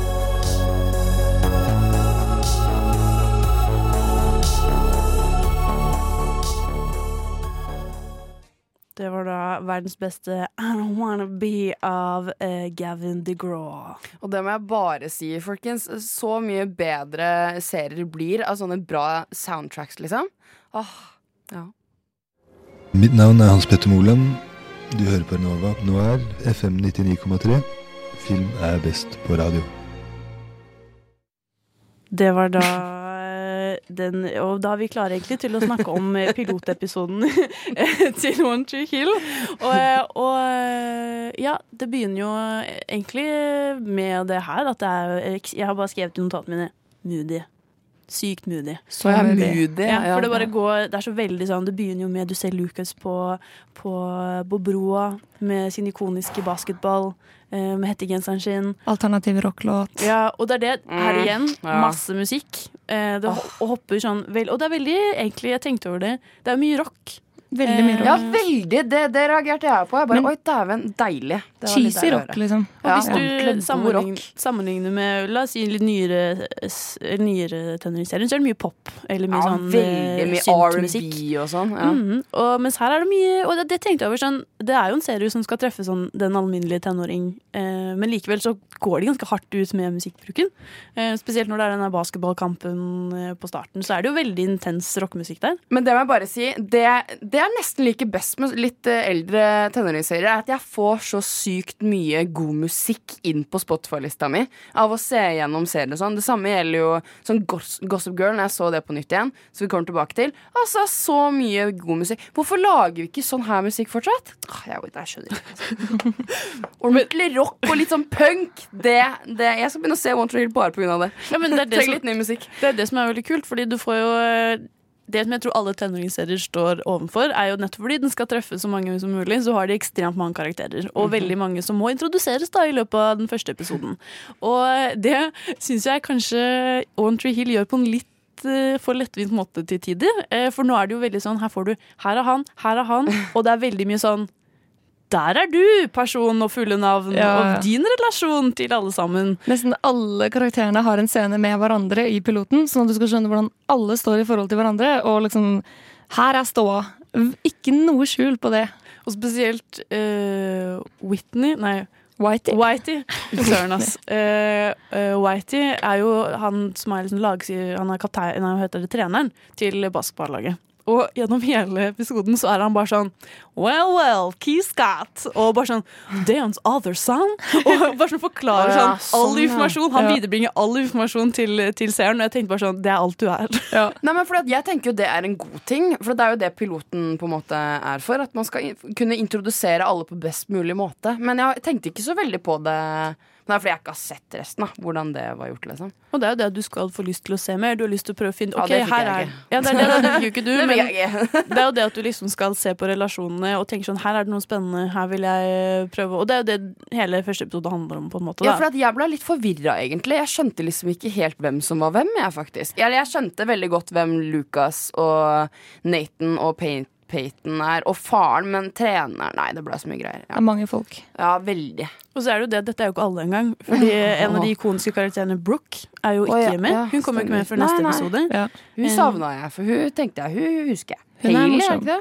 S1: Det var da verdens beste I Don't Wanna Be av uh, Gavin DeGraw.
S2: Og det må jeg bare si, folkens. Så mye bedre serier blir av sånne bra soundtracks, liksom. Åh, ja.
S15: Mitt navn er Hans Petter Moland. Du hører på Nova Noir, FM 99,3. Film er best på radio.
S1: Det var da den Og da er vi klare egentlig til å snakke om eh, pilotepisoden til One Tree Hill. Og, eh, og eh, ja, det begynner jo egentlig med det her at det er Jeg har bare skrevet i notatene mine Moody. sykt moody.
S4: Så jeg er moody,
S1: Ja, for det bare går Det er så veldig sånn Det begynner jo med Du ser Lucas på, på, på broa med sin ikoniske basketball, med hettegenseren sin.
S4: Alternativ rocklåt.
S1: Ja, og det er det her
S4: Mm,
S1: igjen. Masse musikk. Eh, det hopper sånn vel, Og det er veldig Egentlig, jeg tenkte over det. Det er mye rock.
S4: Veldig mye rock.
S2: Ja, veldig. Det, det reagerte jeg på. Jeg bare,
S4: Men-
S2: Oi, dæven, deilig. Det var litt
S4: Cheesy rock, liksom.
S1: Og
S2: Ja,
S1: hvis du sammenligner, sammenligner med la oss si litt nyere, nyere tenåringsserien, så er det mye pop. Eller mye
S2: Ja,
S1: sånn
S2: veldig
S1: eh,
S2: mye. R&B og sånn. Ja.
S1: Mhm. og, mens her er det mye Og det, det tenkte jeg over sånn Det er jo en serie som skal treffe sånn den alminnelige tenåring, eh, men likevel så går de ganske hardt ut med musikkbruken. Eh, spesielt når det er den basketballkampen eh, på starten, så er det jo veldig intens rockemusikk der.
S2: Men det må jeg bare si, det, det er nesten liker best med litt eh, eldre tenåringsserier. er At jeg får så sykt mye god musikk inn på Spotify-lista mi av å se gjennom serier og sånn. Det samme gjelder jo sånn Goss- Gossip Girl, når jeg så det på nytt igjen. Så vi kommer tilbake til. Altså, så mye god musikk. Hvorfor lager vi ikke sånn her musikk fortsatt? Åh, jeg, jeg skjønner ikke. Ordentlig rock og litt sånn punk. Det, det, jeg skal begynne å se One Tree Hill bare pga. det.
S1: Ja, men det, er det,
S2: Trenger
S1: som,
S2: litt ny musikk.
S1: det er det som er veldig kult, fordi du får jo eh, det som jeg tror alle tenåringsserier står overfor, er jo nettopp fordi den skal treffe så mange som mulig, så har de ekstremt mange karakterer. Og
S2: Mhm.
S1: veldig mange som må introduseres da i løpet av den første episoden. Og det syns jeg kanskje One Tree Hill gjør på en litt eh, for lettvint måte til tider. Eh, For nå er det jo veldig sånn Her får du Her er han, her er han. Og det er veldig mye sånn Der er du, person og fulle navn,
S4: Ja,
S1: og din relasjon til alle sammen.
S4: Nesten alle karakterene har en scene med hverandre i piloten, sånn at du skal skjønne hvordan alle står i forhold til hverandre. Og liksom Her er ståa. Ikke noe skjul på det.
S1: Og spesielt uh, Whitney Nei.
S4: Whitey.
S1: Whitey. Søren, ass. Uh, Whitey er jo han som er liksom lags, Han er kaptein, nei, heter det, treneren til basketballaget. Og gjennom hele episoden så er han bare sånn Well, well, Key Scott. Og bare sånn Deons other son. Og bare sånn forklarer
S2: ja,
S1: sånn all
S2: sånn,
S1: informasjon. Han
S2: Ja.
S1: viderebringer all informasjon til, til seeren, og jeg tenkte bare sånn Det er alt du er.
S2: Nei, men fordi at Jeg tenker jo det er en god ting, for det er jo det piloten på en måte er for. At man skal kunne introdusere alle på best mulig måte. Men jeg tenkte ikke så veldig på det. Men det er fordi jeg ikke har sett resten. da Hvordan det var gjort. liksom
S1: Og det er jo det at du skal få lyst til å se mer. Du har lyst til å prøve å finne
S2: Ja,
S1: Ok,
S2: det fikk
S1: her er
S2: ikke.
S1: Ja, det er det, det fikk jo ikke du.
S2: Det
S1: men
S2: fikk
S1: det er jo det at du liksom skal se på relasjonene og tenke sånn Her er det noe spennende, her vil jeg prøve. Og det er jo det hele første episode handler om, på en måte.
S2: Ja, for Jeg ble litt forvirra, egentlig. Jeg skjønte liksom ikke helt hvem som var hvem. Jeg faktisk Jeg, jeg skjønte veldig godt hvem Lucas og Nathan og Pay Peyton er, og faren, men treneren Nei, det ble så mye greier.
S4: Det er mange folk.
S2: Ja, veldig.
S1: Og så er det jo det, dette er jo ikke alle engang. Fordi en av de ikoniske karakterene, Brooke, er jo
S2: ikke
S1: ikke
S2: ja,
S1: med. Hun kommer ikke med før neste
S2: Nei, nei.
S1: episode.
S4: Ja.
S2: Hun
S1: Eh,
S2: savna jeg, for hun tenkte jeg Hun husker jeg.
S4: Hun er morsom.
S2: det?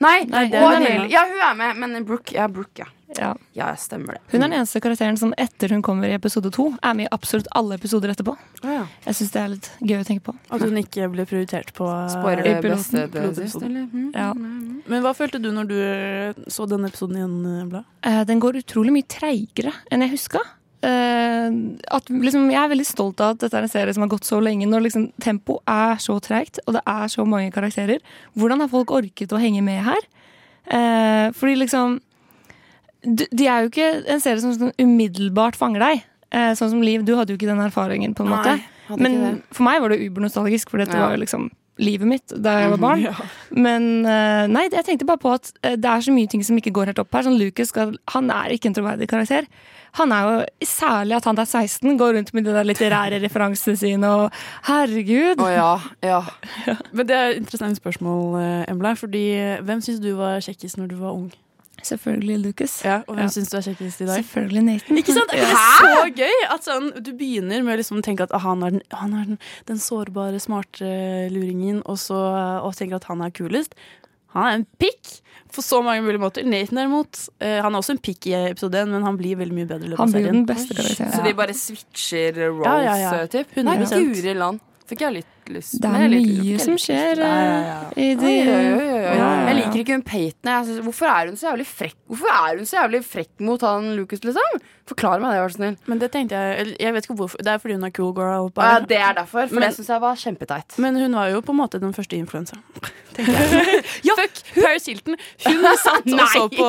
S2: Nei,
S1: Nei, det er
S2: Hailey.
S1: Hailey.
S2: Ja, hun er med, men Brooke, ja, Brooke, ja.
S4: Ja.
S2: Ja, stemmer det.
S4: Hun er den eneste karakteren som etter hun kommer i episode to, er med i absolutt alle episoder etterpå.
S2: Ah, ja.
S4: Jeg syns det er litt gøy å tenke på.
S1: At hun ikke ble prioritert på
S2: Spoiler det beste sist, eller? Mm.
S4: Ja.
S1: Men hva følte du når du eh, så denne episoden igjen, Blad?
S4: Eh, den går utrolig mye treigere enn jeg huska. Eh, at liksom, jeg er veldig stolt av at dette er en serie som har gått så lenge. Når liksom, tempo er så treigt, og det er så mange karakterer. Hvordan har folk orket å henge med her? Eh, fordi liksom de, er jo ikke en serie som sånn umiddelbart fanger deg. Eh, sånn som Liv, du hadde jo ikke den erfaringen, på en måte.
S2: Nei,
S4: Men for meg var det ubernostalgisk, for dette
S2: Ja.
S4: var jo liksom livet mitt da jeg var barn.
S1: Ja.
S4: Men eh, nei, jeg tenkte bare på at eh, det er så mye ting som ikke går helt opp her. Sånn Lucas skal, han er ikke en troverdig karakter. Han er jo Særlig at han er 16, går rundt med de der litterære referansene sine og Herregud!
S2: Å ja, ja.
S1: Men det er et interessant spørsmål, eh, Embla. Fordi hvem syns du var kjekkest når du var ung?
S4: Selvfølgelig Lucas.
S1: Ja, Og hvem
S4: Ja.
S1: syns du er kjekkest i dag?
S4: Selvfølgelig Nathan.
S1: Ikke sant? Det er så gøy at sånn, du begynner med å liksom tenke at ah, han er, den, han er den, den sårbare, smarte luringen, og så og tenker at han er kulest. Han er en pikk på så mange mulige måter. Nathan derimot, uh, han er også en pikk i episode 1, men han blir veldig mye bedre i løpet av serien.
S4: den beste karakteren.
S2: Så de bare switcher roles,
S1: Ja, ja, ja.
S2: eh, typ? Nei,
S1: 100%.
S2: guri land. Fikk jeg litt lyst
S4: Det er mye som skjer
S2: Ja, ja, ja.
S4: eh, i de
S2: Oi, oi, oi, oi, oi.
S4: Ja, ja,
S2: Jeg liker ikke hun Peyton. Hvorfor er hun så jævlig frekk Hvorfor er hun så jævlig frekk mot han Lucas, liksom? Forklar meg det, vær så snill.
S1: Men det tenkte jeg Jeg vet ikke hvorfor. Det er fordi hun er cool girl.
S2: Ja, det er derfor, for
S1: Men-
S2: det syns jeg var kjempeteit.
S1: Men hun var jo på en måte den første influenseren. ja. Fuck Paris Hilton! Hun satt, og så på,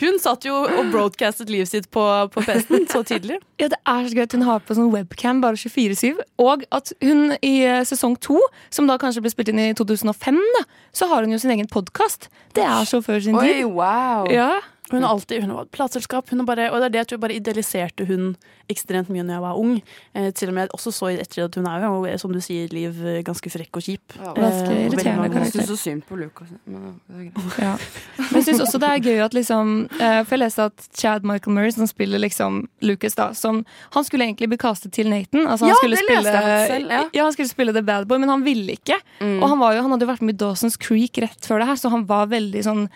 S1: hun satt jo og broadcastet livet sitt på, på festen så tidlig.
S4: Ja, det er så gøy at hun har på sånn webcam bare 24-7, og at hun i eh, sesong sesong to, som da kanskje ble spilt inn i 2005, da, så har hun jo sin egen podkast. Det er så før sin
S2: Oi,
S4: tid.
S2: wow.
S4: Ja.
S1: Hun har alltid hun har hatt plateselskap, hun har bare, og det er det jeg tror bare idealiserte hun ekstremt mye når jeg var ung. Eh, til og med også så i ettertid at hun er jo, som du sier, Liv, eh, ganske frekk og kjip.
S2: Ja,
S1: Eh,
S4: ganske
S1: eh,
S4: irriterende karakter.
S2: Jeg syns så synd på Lucas. Men det er greit.
S4: Ja. Men jeg syns også det er gøy at liksom eh, For jeg leste at Chad Michael Murray, som spiller liksom Lucas, da som, Han skulle egentlig bli castet til Nathan. Altså, han
S2: Ja,
S4: skulle
S2: det
S4: spille,
S2: leste jeg selv, ja.
S4: han skulle spille The Bad Boy, men han ville ikke.
S2: Mm.
S4: Og han, var jo, han hadde jo vært med i Dawson's Creek rett før det her, så han var veldig sånn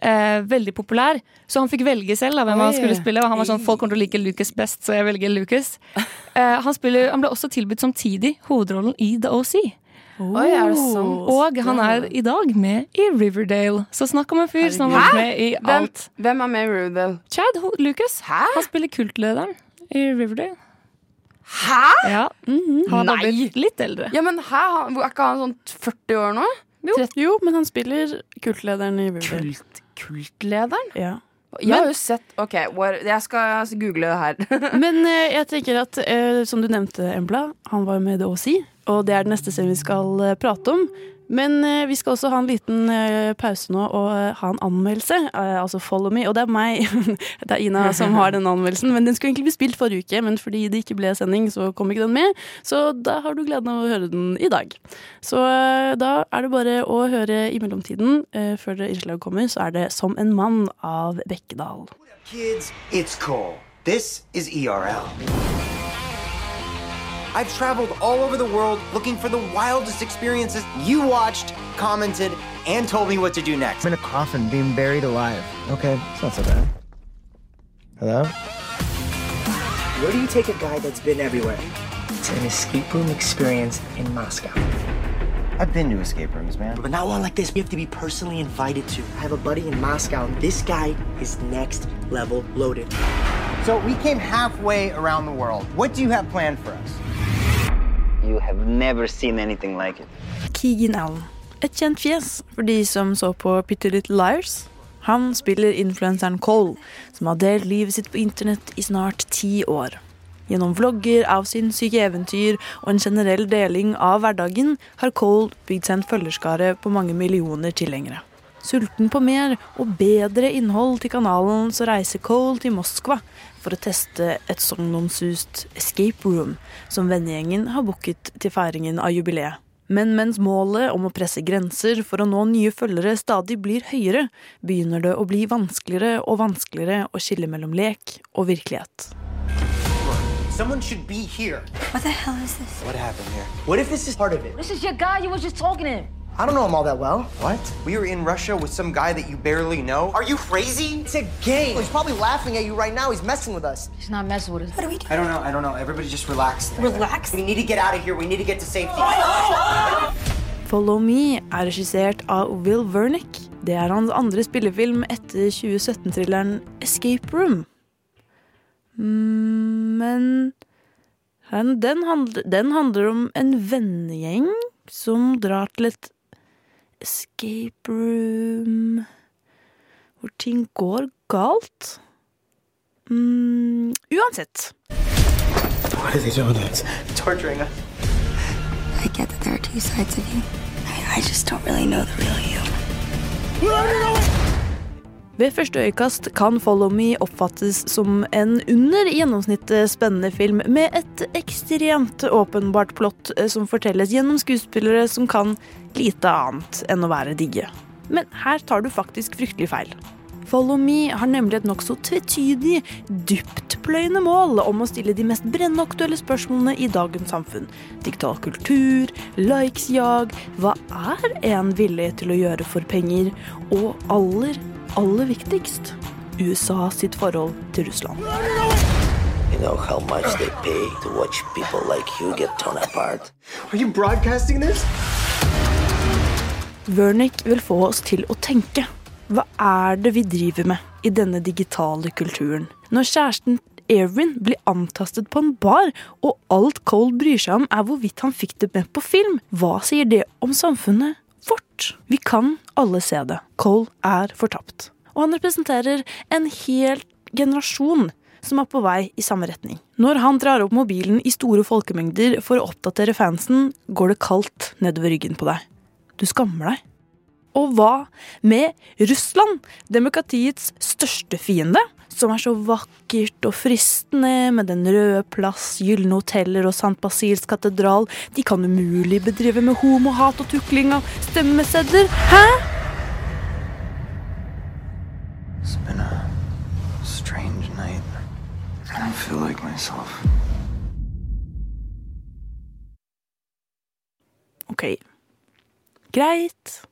S4: Eh, veldig populær, så han fikk velge selv da, hvem han skulle spille. Og han var sånn, folk kommer til å like Lucas best, så jeg velger Lucas. Eh, han, spiller, han ble også tilbudt samtidig hovedrollen i The OC.
S2: Oi, er det sant?
S4: Og han er i dag med i Riverdale. Så snakk om en fyr som har vært med i alt.
S2: hvem er med i Riverdale?
S4: Chad Ho- Lucas. Han spiller kultlederen i Riverdale.
S2: Hæ?!
S4: Ja. Han har bare
S2: Nei.
S4: blitt litt eldre.
S2: Ja, men hæ? Er ikke han sånn 40 år nå?
S1: Jo. jo, men han spiller kultlederen i Riverdale.
S2: Kult, kultlederen?
S1: Ja.
S2: Jeg har jo sett OK, jeg skal google det her.
S1: Men eh, jeg tenker at, eh, som du nevnte, Embla, han var jo med i The OC, og det er den neste serien vi skal eh, prate om. Men eh, vi skal også ha en liten eh, pause nå og eh, ha en anmeldelse, altså Follow Me. Og det er meg, det er Ina som har den anmeldelsen. Men den skulle egentlig bli spilt forrige uke, men fordi det ikke ble sending, så kom ikke den med. Så da har du gleden av å høre den i dag. Så da er det bare å høre i mellomtiden. Før innslaget kommer, så er det Som en mann av Bekkedal.
S16: Kids, it's Cole. This is ERL. I've traveled all over the world looking for the wildest experiences. You watched, commented, and told me what to do next.
S17: I'm in a coffin being buried alive. Okay, it's not so bad. Hello? Where do you take a guy that's been everywhere? To an escape room experience in Moscow.
S16: I've been to escape rooms, man.
S17: But not one like this. You have to be personally invited to. I have a buddy in Moscow, and this guy is next level loaded.
S16: So we came halfway around the world. What do you have planned for us?
S12: You have never seen anything like it.
S1: Keegan Allen. Et kjent fjes for de som så på Pitty Little Liars. Han spiller influenseren Cole, som har delt livet sitt på internett i snart ti år. Gjennom vlogger, avsinnssyke eventyr og en generell deling av hverdagen har Cole bygd seg en følgerskare på mange millioner tilhengere. Sulten på mer og bedre innhold til kanalen, så reiser Cole til Moskva for å teste et sagnomsust escape room som vennegjengen har booket til feiringen av jubileet. Men mens målet om å presse grenser for å nå nye følgere stadig blir høyere, begynner det å bli vanskeligere og vanskeligere å skille mellom lek og virkelighet.
S16: Someone should be here.
S18: What the hell is this?
S16: What happened here? What if this is part of it?
S18: This is your guy you were just talking to.
S17: I don't know him all that well.
S16: What? We were in Russia with some guy that you barely know? Are you crazy?
S17: It's a game. He's probably laughing at you right now. He's messing with us.
S18: He's not messing with us. What do we
S16: I don't know. I don't know. Everybody just relax.
S18: Relax?
S16: We need to get out of here. We need to get to safety.
S1: Follow Me er regissert av Will Wernick. Det er hans andre spillefilm etter 2017-thrilleren Escape Room. Mm, Men den handler, den handler om en vennegjeng som drar til et escape room hvor ting går galt. Mm, uansett.
S17: What are they doing? It's
S16: torturing us.
S18: I get that there are two sides of you. I, I just don't really know the real you.
S1: Ved første øyekast kan Follow Me oppfattes som en under gjennomsnittet spennende film med et ekstremt åpenbart plott eh, som fortelles gjennom skuespillere som kan lite annet enn å være digge. Men her tar du faktisk fryktelig feil. Follow Me har nemlig et nokså tvetydig, dyptpløyende mål om å stille de mest brennaktuelle spørsmålene i dagens samfunn. Digital kultur, likesjag, hva er en villig til å gjøre for penger? Og aller, aller viktigst, USA sitt forhold til Russland.
S19: You know how much they pay to watch people like you get torn apart?
S17: Are you broadcasting this?
S1: Wernick vil få oss til å tenke. Hva er det vi driver med i denne digitale kulturen? Når kjæresten Erin blir antastet på en bar, og alt Cole bryr seg om er hvorvidt han fikk det med på film, hva sier det om samfunnet vårt? Vi kan alle se det. Cole er fortapt. Og han representerer en hel generasjon som er på vei i samme retning. Når han drar opp mobilen i store folkemengder for å oppdatere fansen, går det kaldt nedover ryggen på deg. Du skammer deg. Og hva med Russland, demokratiets største fiende? Som er så vakkert og fristende, med Den røde plass, gylne hoteller og St. Basils katedral. De kan umulig bedrive med homohat og tukling av stemmesedler. Hæ?
S9: It's been a strange night. I don't feel like myself.
S1: OK. Greit.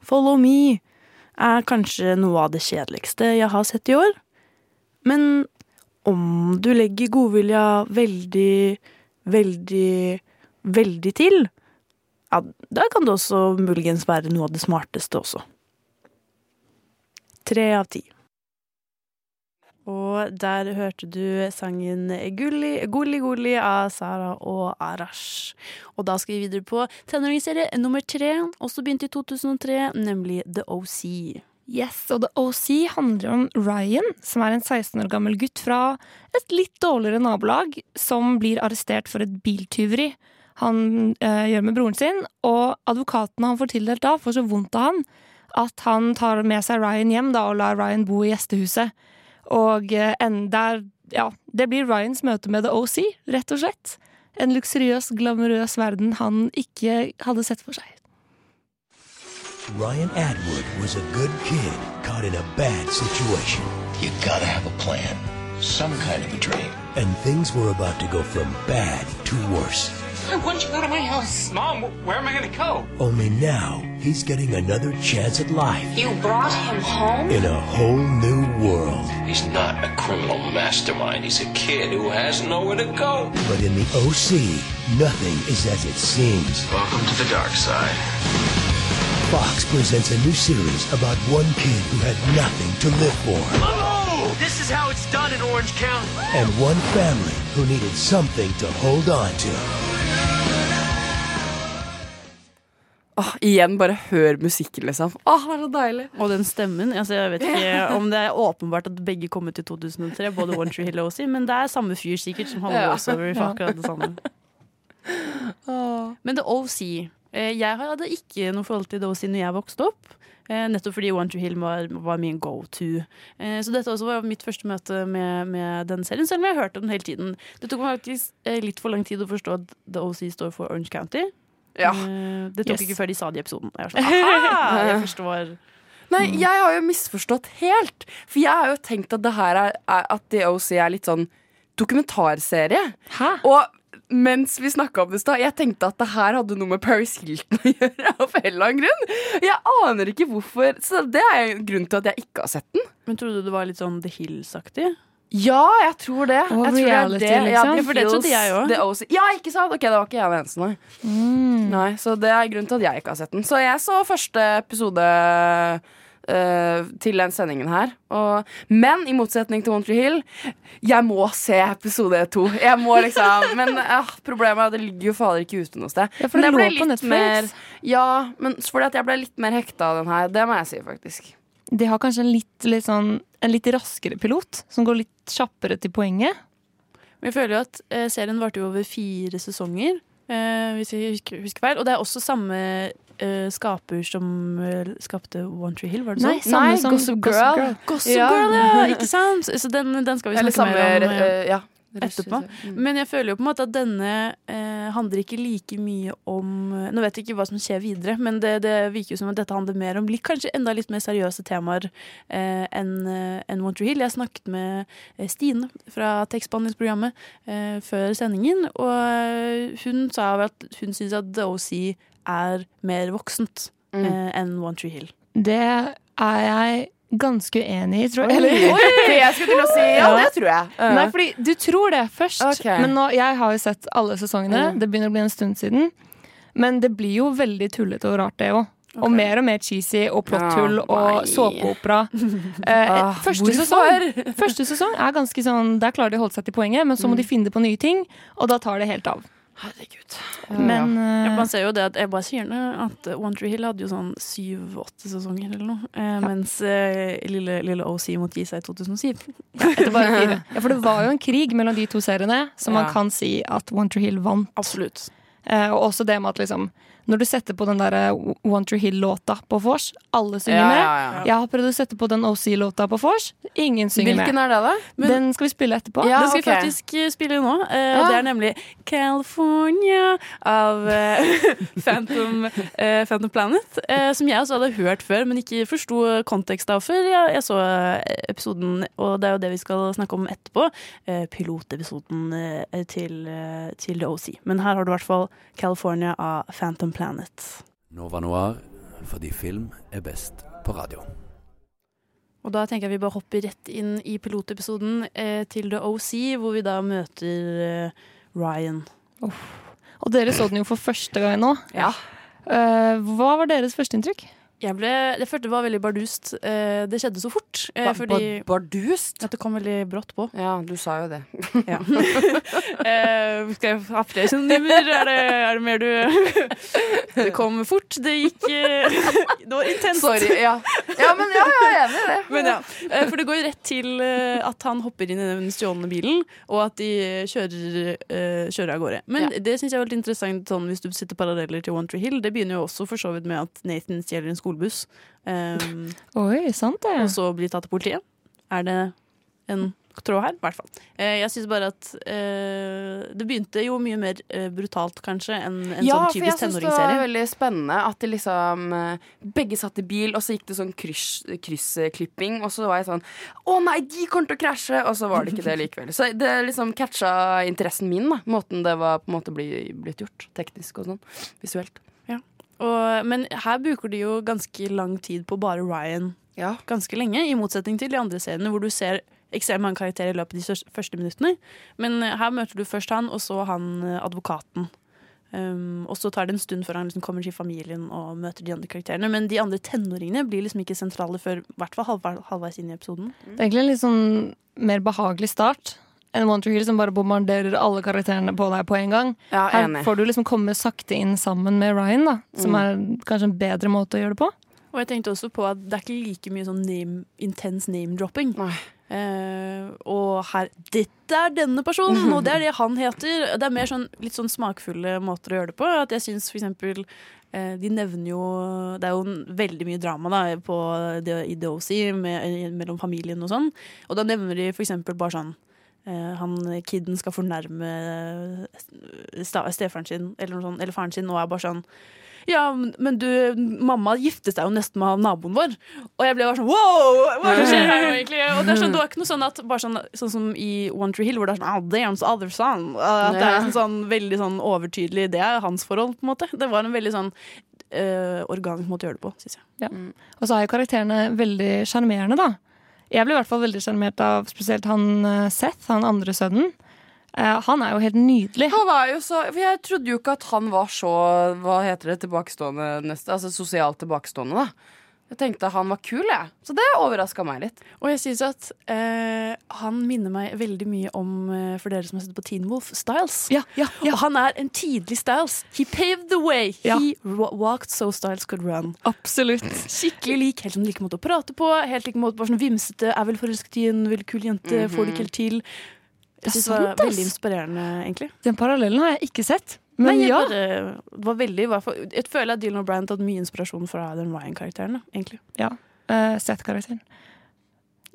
S1: Follow me er kanskje noe av det kjedeligste jeg har sett i år. Men om du legger godvilja veldig, veldig, veldig til, ja, da kan det også muligens være noe av det smarteste også. Tre av ti. Og der hørte du sangen Gulli Gulli Gulli av Sara og Arash. Og da skal vi videre på tenåringsserie nummer tre, også begynt i 2003, nemlig The OC.
S4: Yes, og The OC handler om Ryan, som er en 16 år gammel gutt fra et litt dårligere nabolag, som blir arrestert for et biltyveri han eh, gjør med broren sin. Og advokatene han får tildelt da, får så vondt av han at han tar med seg Ryan hjem da, og lar Ryan bo i gjestehuset. Og eh, en, der, ja, det blir Ryans møte med The OC, rett og slett. En luksuriøs, glamorøs verden han ikke hadde sett for seg.
S14: Ryan Atwood was a good kid caught in a bad situation.
S19: You gotta have a plan. Some kind of a dream.
S14: And things were about to go from bad to worse.
S13: I want you out of my house. Mom, where am I going to go?
S14: Only now, he's getting another chance at life
S20: You brought him home?
S14: in a whole new world.
S19: He's not a criminal mastermind. He's a kid who has nowhere to go.
S14: But in the OC, nothing is as it seems.
S19: Welcome to the dark side.
S14: Fox presents a new series about one kid who had nothing to live for.
S13: Oh! This is how it's done in Orange County.
S14: And one family who needed something to hold on to.
S2: Åh, igjen, bare hør musikken, liksom. Åh, det er så deilig.
S1: Og den stemmen. Altså, jeg vet ikke om det er åpenbart at begge kom ut i 2003, både One Tree Hill og OC, men det er samme fyr sikkert som
S2: Ja.
S1: voiceover for akkurat det samme. Men The OC eh, Jeg hadde ikke noe forhold til The OC når jeg vokste opp. Eh, Nettopp fordi One Tree Hill var, var min go to. Eh, Så dette også var mitt første møte med, med den serien, selv om jeg hørte den hele tiden. Det tok meg faktisk eh, litt for lang tid å forstå at The OC står for Orange County.
S2: Ja.
S1: Det tok
S2: Yes.
S1: ikke før de sa det i episoden. Jeg sånn, jeg forstår.
S2: Nei, jeg har jo misforstått helt. For jeg har jo tenkt at det her er, at The OC er litt sånn dokumentarserie. Hæ? Og mens vi snakka om det i stad, jeg tenkte at det her hadde noe med Paris Hilton å gjøre. Av en eller annen grunn. Jeg aner ikke hvorfor. Så det er grunnen til at jeg ikke har sett den.
S1: Men trodde du det var litt sånn The Hills-aktig?
S2: Ja, jeg tror det.
S1: Og
S2: jeg tror
S1: reality,
S2: det det. Ja,
S1: liksom.
S2: The
S1: For det trodde jeg
S2: OC. Ja, ikke sant? Ok, det var ikke jeg den eneste, nei.
S1: Mm.
S2: nei. Så det er grunnen til at jeg ikke har sett den. Så jeg så første episode til den sendingen her. Og, men i motsetning til One Tree Hill, jeg må se episode to. Jeg må liksom Men eh, problemet er at det ligger jo fader ikke ute noe sted.
S4: Ja, for det lå på Netflix.
S2: Mer, ja, men fordi at jeg ble litt mer hekta av den her. Det må jeg si, faktisk.
S4: De har kanskje en litt, litt sånn, en litt raskere pilot, som går litt kjappere til poenget.
S1: Men jeg føler jo at eh, serien varte jo over fire sesonger, eh, hvis jeg husker, husker feil. Og det er også samme eh, skaper som uh, skapte One Tree Hill, var det
S4: Nei,
S1: sånn?
S4: Nei, som
S2: Gossip Girl.
S1: Gossip
S2: Ja.
S1: Girl, ja! Ikke sant? Så den, den skal vi snakke
S2: samme
S1: mer om eh,
S2: ja,
S1: etterpå.
S2: Mm.
S1: Men jeg føler jo på en måte at denne eh, handler ikke like mye om Nå vet jeg ikke hva som skjer videre, men det, det virker jo som at dette handler mer om kanskje enda litt mer seriøse temaer eh, enn enn One Tree Hill. Jeg snakket med Stine fra tekstbehandlingsprogrammet eh, før sendingen, og hun sa at hun syns at The OC er mer voksent
S2: Mm.
S1: eh, enn One Tree Hill.
S4: Det er jeg ganske uenig i, tror jeg.
S2: Oi! Oi! Jeg skulle til å si ja, det tror jeg. Uh.
S4: Nei, fordi du tror det først.
S2: Okay.
S4: Men nå, jeg har jo sett alle sesongene.
S2: Mm.
S4: Det begynner å bli en stund siden. Men det blir jo veldig tullete og rart, det òg. Og mer og mer cheesy og plotthull
S2: Ja,
S4: og såpeopera. Eh,
S2: Ah,
S4: første, sesong, første sesong er ganske sånn Der klarer de å holde seg til poenget, men så må
S2: Mm.
S4: de finne på nye ting, og da tar det helt av.
S2: Herregud.
S4: Men
S1: ja,
S4: eh,
S1: man ser jo det at Jeg bare sier det, at One Tree Hill hadde jo sånn syv-åtte sesonger eller noe. Ja. Mens eh, lille, lille OC måtte gi seg i 2007.
S4: Ja, bare. Ja, for det var jo en krig mellom de to seriene, så man kan si at One Tree Hill vant.
S1: Absolutt.
S4: Eh, og også det med at liksom når du setter på den der eh, One Tree Hill-låta på vors, alle synger
S2: Ja,
S4: med.
S2: ja, med.
S4: Jeg har prøvd å sette på den OC-låta på vors, ingen synger
S2: Hvilken
S4: med.
S2: er det, da?
S1: Men-
S4: den skal vi spille etterpå.
S2: Ja,
S1: Den skal vi faktisk eh, spille nå. Uh,
S2: Ja.
S1: det er nemlig California av uh, Phantom, uh, Phantom Planet. som jeg også hadde hørt før, men ikke forsto kontekst av før jeg, jeg så episoden. Og det er jo det vi skal snakke om etterpå. pilotepisoden til, til The OC. Men her har du i hvert fall California av Phantom Planet.
S14: Nova Noir, fordi film er best på radio.
S1: Og da tenker jeg vi bare hopper rett inn i pilotepisoden eh, til The OC, hvor vi da møter eh, Ryan.
S4: Og dere så den jo for første gang nå.
S1: Ja.
S4: Eh, hva var deres førsteinntrykk?
S1: Jeg ble, det følte var veldig bardust. Eh, det skjedde så fort. Eh,
S2: Ba-
S1: fordi
S2: ba- Bardust?
S1: At det kom veldig brått på.
S2: Ja, du sa jo det.
S1: Ja. eh, skal jeg ha flere synonymer? Er er det mer du Det kom fort. Det gikk eh, Det var intenst.
S2: Sorry. Ja. ja, men ja, jeg er enig i det.
S1: Men ja, For det går jo rett til at han hopper inn i den stjålne bilen, og at de kjører, kjører av gårde. Men det syns jeg var litt interessant sånn, hvis du sitter paralleller til One Tree Hill. Det begynner jo også for så vidt med at Nathan stjeler en skolebuss, um,
S4: Oi, sant det.
S1: og så blir tatt til politiet. Er det en tråd her? I hvert fall. Uh, jeg syns bare at uh, det begynte jo mye mer uh, brutalt, kanskje, enn en
S2: ja,
S1: sånn
S2: for jeg
S1: typisk
S2: syns det var veldig spennende at de liksom Begge satt i bil, og så gikk det sånn kryssklipping, og så var jeg sånn Å nei, de kommer til å krasje! Og så var det ikke det likevel. Så det liksom catcha interessen min, da. Måten det var på en måte blitt gjort. Teknisk og sånn. Visuelt.
S1: Og, men her bruker de jo ganske lang tid på bare Ryan. Ganske lenge, i motsetning til de andre seriene hvor du ser ekstremt mange karakterer i løpet av de første minuttene. Men eh, her møter du først han, og så han eh, advokaten. Um, og så tar det en stund før han liksom kommer til familien og møter de andre karakterene. Men de andre tenåringene blir liksom ikke sentrale før hvert fall halvveis inn i episoden.
S4: Det er egentlig en litt sånn mer behagelig start enn One Tree Hill, som bare bombarderer alle karakterene på deg på en gang.
S2: Ja,
S4: Her får du liksom komme sakte inn sammen med Ryan, da, som
S1: Mm.
S4: er kanskje en bedre måte å gjøre det på.
S1: Og jeg tenkte også på at det er ikke like mye sånn name, intens name-dropping. Uh, og her Dette er denne personen, og det er det han heter. Det er mer sånn, litt sånn smakfulle måter å gjøre det på. At jeg syns for eksempel uh, De nevner jo Det er jo veldig mye drama da på i DOC med, mellom familien og sånn. Og da nevner de for eksempel bare sånn han kiden skal fornærme sta- stefaren sin eller, noe sånt, eller faren sin, og er bare sånn ja, men- du, mamma giftet seg jo nesten med naboen vår. Og jeg ble bare sånn wow! Hva er det skjer her nå, egentlig? Og det, er sånn, det var ikke noe sånn at bare sånn, sånn som i One Tree Hill, hvor det er sånn oh, damn, other son. At det er sånn, sånn veldig sånn overtydelig Det er hans forhold, på en måte. Det var en veldig sånn eh, organisk måte å gjøre det på, syns jeg.
S4: Ja. Og så er jo karakterene veldig sjarmerende, da. Jeg ble i hvert fall veldig sjarmert av spesielt han eh, Seth, han andre sønnen. Eh, han er jo helt nydelig.
S2: Jo så For jeg trodde jo ikke at han var så Hva heter det? Tilbakestående neste Altså sosialt tilbakestående, da. Jeg tenkte han var kul, jeg. Så det overraska meg litt.
S1: Og jeg synes at eh, han minner meg veldig mye om, eh, for dere som har sett på Teen Wolf, Styles. Og han er en tidlig Styles. He paved the way. He walked so Styles could run.
S4: Absolutt.
S1: Skikkelig lik. Helt sånn like måte å prate på. Helt like måte bare sånn vimsete. Er vel forelsket i en veldig kul jente. Får det ikke helt til. Jeg synes det var veldig inspirerende, egentlig.
S4: Den parallellen har jeg ikke sett. Men
S1: Nei, jeg
S4: ja.
S1: bare, var veldig, jeg føler at Dylan O'Brien har tatt mye inspirasjon fra den Ryan-karakteren. da, egentlig.
S4: ja. Uh, Seth-karakteren.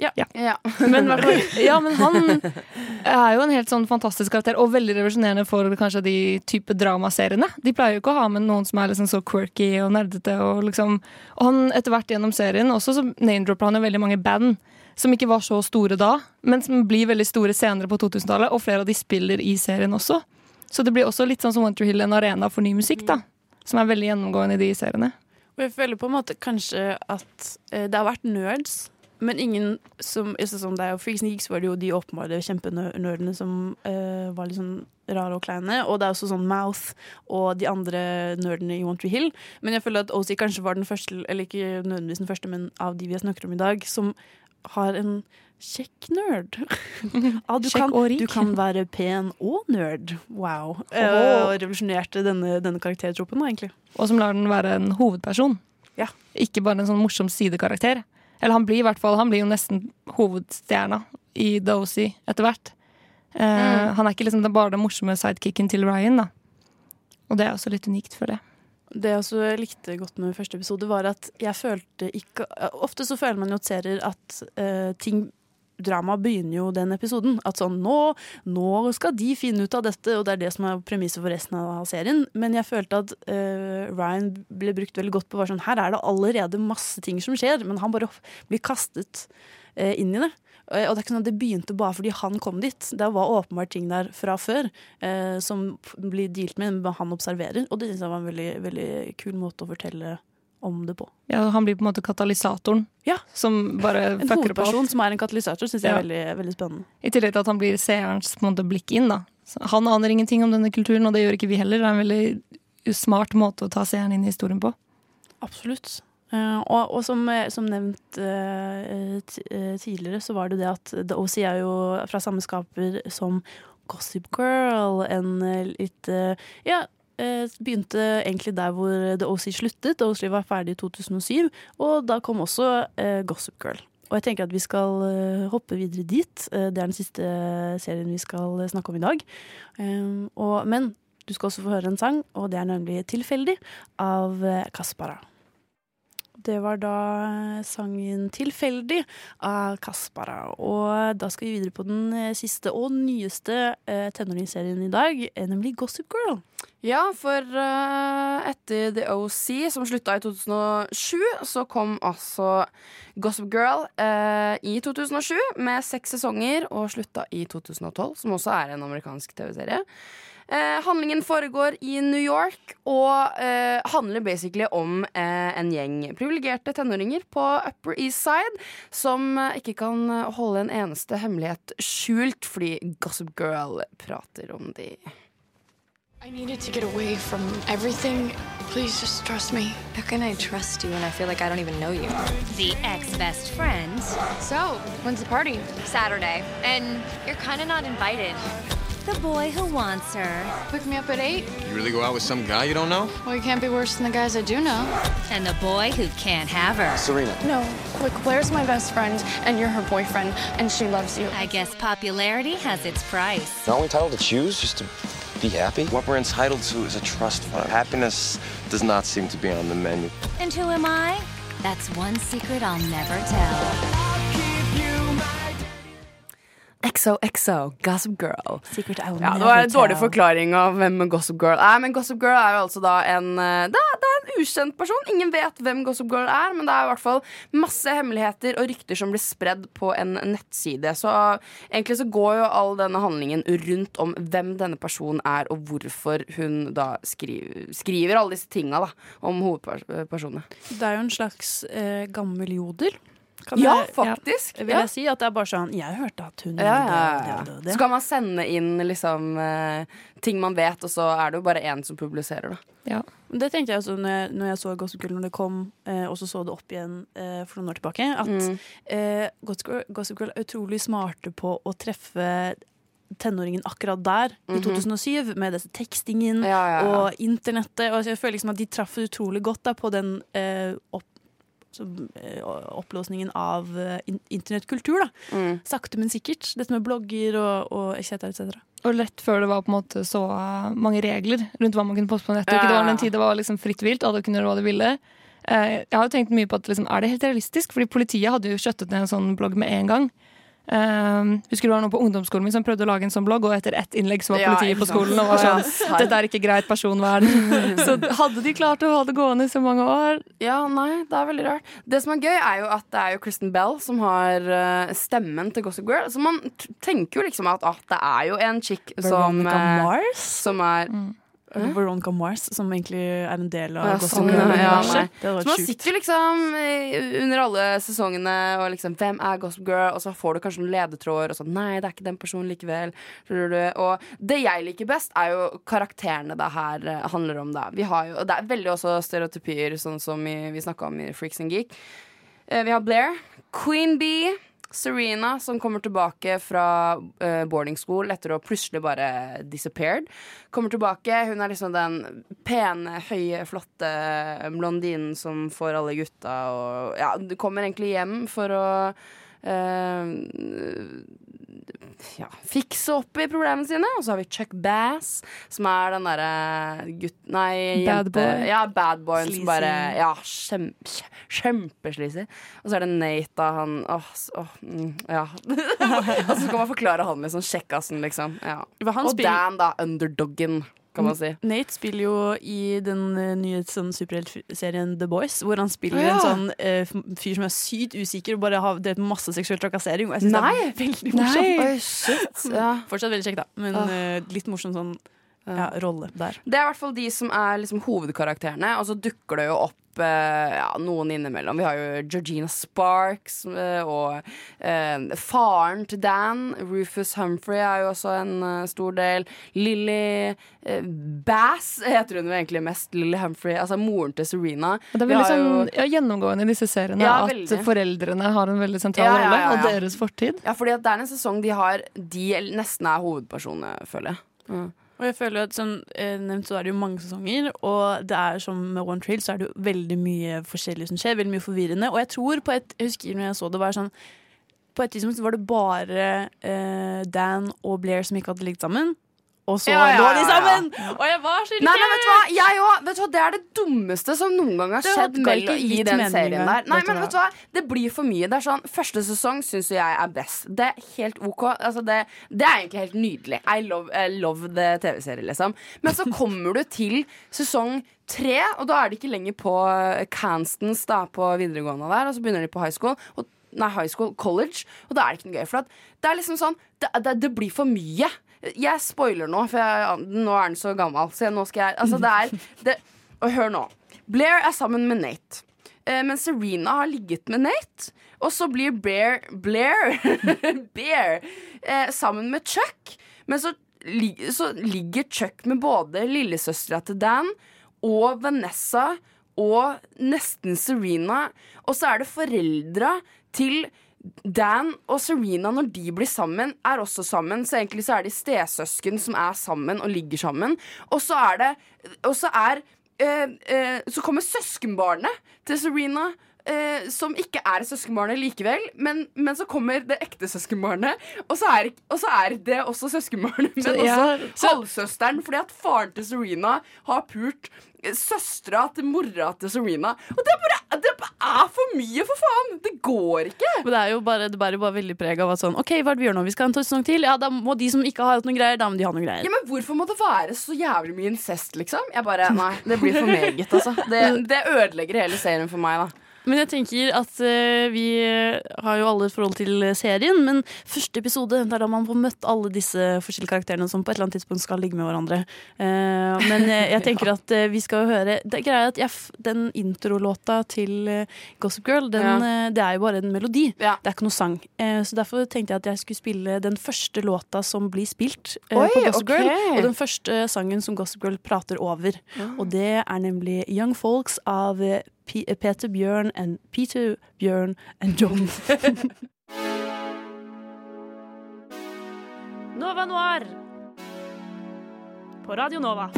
S1: Ja.
S4: Ja. Ja. Men, ja, men han er jo en helt sånn fantastisk karakter, og veldig revolusjonerende for kanskje de type dramaseriene. De pleier jo ikke å ha med noen som er liksom så quirky og nerdete. Og, liksom, og han etter hvert gjennom serien også så name-dropper han jo veldig mange band som ikke var så store da, men som blir veldig store senere på 2000-tallet, og flere av de spiller i serien også. Så det blir også litt sånn som Winter Hill, en arena for ny musikk, da. Som er veldig gjennomgående i de seriene.
S1: Og jeg føler på en måte kanskje at eh, det har vært nerds, men ingen som sånn deg og Freaks and Geeks var det jo de åpenbare kjempenerdene som eh, var litt sånn rare og kleine. Og det er også sånn Mouth og de andre nerdene i One Tree Hill. Men jeg føler at OC kanskje var den første, eller ikke nødvendigvis den første, men av de vi har snakket om i dag, som har en Kjekk nerd. ah, du,
S4: Kjekk
S1: kan, du kan være pen og nerd. Wow. Og revolusjonerte denne, denne da, egentlig.
S4: Og som lar den være en hovedperson.
S1: Ja.
S4: Ikke bare en sånn morsom sidekarakter. Eller han blir i hvert fall Han blir jo nesten hovedstjerna i Dozy etter hvert. Eh,
S1: Mm.
S4: Han er ikke liksom bare den morsomme sidekicken til Ryan, da. Og det er også litt unikt, føler jeg.
S1: Det jeg også likte godt med første episode, var at jeg følte ikke Ofte så føler man jo at serier at eh, ting Drama begynner jo den episoden. At sånn nå, nå skal de finne ut av dette, og det er det som er premisset for resten av serien. Men jeg følte at uh, Ryan ble brukt veldig godt på sånn Her er det allerede masse ting som skjer, men han bare blir kastet uh, inn i det. Eh, Og det er ikke sånn at det begynte bare fordi han kom dit. Det var åpenbart ting der fra før eh, som blir dealt med, men han observerer. Og det synes jeg var en veldig, veldig kul måte å fortelle om det på.
S4: Ja, han blir på en måte katalysatoren. ja. Som bare
S1: En
S4: fucker opp
S1: hovedperson som er en katalysator, syns jeg
S4: Ja.
S1: er veldig, veldig spennende.
S4: I tillegg til at han blir seerens på en måte, blikk inn. da. Han aner ingenting om denne kulturen, og det gjør ikke vi heller. Det er en veldig smart måte å ta seeren inn i historien på.
S1: Absolutt. Uh, og, og som, eh, som nevnt uh, eh, tidligere, så var det det at The OC er jo fra samme skaper som Gossip Girl. En litt Ja, begynte egentlig der hvor The OC sluttet. The OC var ferdig i 2007, og da kom også eh, Gossip Girl. Og jeg tenker at vi skal eh, hoppe videre dit. Eh, det er den siste serien vi skal snakke om i dag. Eh, men du skal også få høre en sang, og det er nemlig 'Tilfeldig' av eh, Kaspara. Det var da sangen 'Tilfeldig' av Kaspara. Og da skal vi videre på den eh, siste og nyeste eh, tenåringsserien i dag, eh, nemlig Gossip Girl.
S2: Ja, for uh, etter The OC, som slutta i 2007, så kom altså Gossip Girl uh, i 2007 med seks sesonger, og slutta i 2012, som også er en amerikansk TV-serie. Uh, handlingen foregår i New York og handler basically om en gjeng privilegerte tenåringer på Upper East Side som ikke kan holde en eneste hemmelighet skjult fordi Gossip Girl prater om de.
S20: I needed to get away from everything. Please just trust me.
S21: How can I trust you when I feel like I don't even know you?
S22: The ex-best friend.
S20: So, when's the party?
S22: Saturday. And you're kind of not invited. The boy who wants her.
S20: Pick me up at 8?
S23: You really go out with some guy you don't know?
S20: Well, you can't be worse than the guys I do know.
S22: And the boy who can't have her.
S23: Serena.
S20: No, look, Blair's my best friend, and you're her boyfriend, and she loves you.
S22: I guess popularity has its price.
S24: Not only entitled to choose, just to be happy. What we're entitled to is a trust fund. Happiness does not seem to be on the menu.
S22: And who am I? That's one secret I'll never tell.
S2: XOXO, Gossip Girl.
S1: Sikkert
S2: Ja, det var en dårlig forklaring av hvem Gossip Girl er. Men Gossip Girl er jo altså da en eh, det er, det er en ukjent person. Ingen vet hvem Gossip Girl er, men det er i hvert fall masse hemmeligheter og rykter som blir spredd på en nettside. Så egentlig så går jo all denne handlingen rundt om hvem denne personen er, og hvorfor hun da skriver, skriver alle disse tinga da, om hovedpersonene.
S1: Det er jo en slags eh, gammel jodel. Kan
S2: Ja,
S1: jeg-
S2: faktisk.
S1: Vil
S2: Ja.
S1: jeg si at det er bare sånn Jeg hørte at hun
S2: Ja, ja,
S1: det, det, det.
S2: Så kan man sende inn liksom eh, ting man vet, og så er det jo bare én som publiserer det.
S4: Ja.
S1: Det tenkte jeg også når jeg, når jeg så Gossip Girl når det kom, eh, og så så det opp igjen eh, for noen år tilbake. At
S2: Mm.
S1: eh, Gossip, Girl, Gossip Girl er utrolig smarte på å treffe tenåringen akkurat der, i
S2: Mhm.
S1: 2007, med disse tekstingen
S2: Ja, ja, ja.
S1: og internettet. Og jeg føler liksom at de traff utrolig godt da, på den eh, opp, så, eh, opplåsningen av eh, internettkultur.
S2: Mm.
S1: Sakte, men sikkert. Dette med blogger og, og etc. cetera, et.
S4: Og lett før det var på en måte så uh, mange regler rundt hva man kunne poste på nettet.
S1: Ja,
S4: det var en tid det var liksom fritt vilt, alle kunne gjøre hva de ville. Eh, jeg har jo tenkt mye på at liksom, er det helt realistisk? Fordi politiet hadde jo skjøttet ned en sånn blogg med en gang. Eh, husker du det var noen på ungdomsskolen min som prøvde å lage en sånn blogg, og etter ett innlegg så var politiet
S2: ja,
S4: på skolen og var sånn. Dette er ikke greit personvern. så hadde de klart å ha det gående i så mange år?
S2: Ja, nei, det er veldig rart. Det som er gøy, er jo at det er jo Kristen Bell som har eh, stemmen til Gossip Girl. Så man t tenker jo liksom at ah, det er jo en chick som
S1: Veronica
S2: eh,
S1: Mars?
S2: Som er
S1: Eller Veronica Mars, som egentlig er en del av
S2: Ja,
S1: Gossip
S2: sånn,
S1: Girl.
S2: ja,
S1: hadde
S2: Så man sitter jo liksom eh, under alle sesongene og liksom Hvem er Gossip Girl? Og så får du kanskje noen ledetråder, og så Nei, det er ikke den personen likevel. Og det jeg liker best, er jo karakterene det her eh, handler om. Da. Vi har jo, og det er veldig også stereotypier, sånn som i, vi snakka om i Freaks and Geek. Eh, Vi har Blair, Queen Bee, Serena, som kommer tilbake fra uh, boarding school etter å plutselig bare disappeared. Kommer tilbake. Hun er liksom den pene, høye, flotte blondinen som får alle gutta og Ja, kommer egentlig hjem for å eh, ja, fikse opp i problemene sine. Og så har vi Chuck Bass, som er den derre gutt... Nei,
S4: Bad
S2: jente...
S4: boy.
S2: Ja, bad boyen som bare Ja, kjem, kjempesleazy. Og så er det Nate, da. Han åh, åh mm, Ja. og så kan man forklare han liksom. Kjekkasen, liksom. Ja. Og Dan, da. Underdoggen, kan man si.
S1: Nate spiller jo i den uh, nye sånn superheltserien The Boys, hvor han spiller
S2: Ja.
S1: en sånn eh, fyr som er sykt usikker og bare har drevet med masse seksuell trakassering. Og jeg syns det er veldig morsomt.
S2: Oi. Ja.
S1: Fortsatt veldig kjekt, da, men eh, litt morsom sånn ja, rolle der.
S2: Det er i hvert fall de som er liksom hovedkarakterene, og så dukker det jo opp eh, ja, noen innimellom. Vi har jo Georgina Sparks eh, og eh, faren til Dan, Rufus Humphrey, er jo også en eh, stor del. Lily eh, Bass heter hun jo egentlig mest. Lily Humphrey, altså moren til Serena.
S4: Det er veldig sånn, ja, gjennomgående i disse seriene
S2: Ja,
S4: at
S2: veldig.
S4: foreldrene har en veldig sentral rolle, og deres fortid.
S2: Ja, fordi det er en sesong de har De nesten er hovedpersonene, føler jeg. Mm.
S1: Og jeg føler at som eh, nevnt så er det jo mange sesonger, og det er som med One Trail så er det jo veldig mye forskjellig som skjer, veldig mye forvirrende. Og jeg tror på et Jeg husker når jeg så det, var sånn På et tidspunkt var det bare eh, Dan og Blair som ikke hadde ligget sammen. Og så
S2: Ja, ja,
S1: lå de sammen! Og jeg var så
S2: Nei, nei, vet du hva? Jeg òg. Vet du hva? Det er det dummeste som noen gang har skjedd mellom, i den serien der. Nei, men vet du hva? Det blir for mye. Det er sånn, Første sesong syns jeg er best. Det er helt OK. Altså, det, det er egentlig helt nydelig. I love, I love the TV-serie, liksom. Men så kommer du til sesong tre, og da er de ikke lenger på eh, Canstons da, på videregående der, og så begynner de på high school. Og Nei, high school, college. Og da er det ikke noe gøy. For det er liksom sånn Det, det, det blir for mye. Jeg spoiler nå, for jeg, nå er den så gammel. Så jeg, nå skal jeg Altså, det er det, Og hør nå. Blair er sammen med Nate. Eh, men Serena har ligget med Nate. Og så blir Blair Blair Bear eh, sammen med Chuck. Men så, så ligger Chuck med både lillesøstera til Dan og Vanessa og nesten Serena. Og så er det foreldra til Dan og Serena, når de blir sammen, er også sammen. Så egentlig så er de stesøsken som er sammen og ligger sammen. Og så er det Og så er øh, øh, Så kommer søskenbarnet til Serena. Eh, som ikke er søskenbarnet likevel, men, men så kommer det ekte søskenbarnet. Og så er, og så er det også søskenbarnet, men
S4: Så, ja,
S2: også halvsøsteren. Fordi at faren til Serena har pult eh, søstera til mora til Serena. Og det bare det er for mye, for faen! Det går ikke.
S1: Men det er jo bare, det bærer bare veldig preg av at sånn OK, hva er det vi gjør nå? Vi skal ha en sesong til? Ja, da må de som ikke har hatt noen greier, da må de ha noen greier.
S2: Ja, men Hvorfor må det være så jævlig mye incest, liksom? Jeg bare, Nei, det blir for meget, altså. Det, det ødelegger hele serien for meg, da.
S1: Men jeg tenker at uh, vi har jo alle et forhold til serien, men første episode det er da man får møtt alle disse forskjellige karakterene som på et eller annet tidspunkt skal ligge med hverandre. Uh, men jeg, jeg tenker at uh, vi skal høre Det er greia at jeg, Den introlåta til eh, Gossip Girl, den,
S2: Ja.
S1: eh, det er jo bare en melodi. Det er ikke noe sang. Eh, så derfor tenkte jeg at jeg skulle spille den første låta som blir spilt eh,
S2: Oi,
S1: på Gossip
S2: okay.
S1: Girl, og den første sangen som Gossip Girl prater over. Og det er nemlig Young Folks av eh, P Peter Bjørn and Peter Bjørn and John.
S25: Nova Noir på Radio Nova.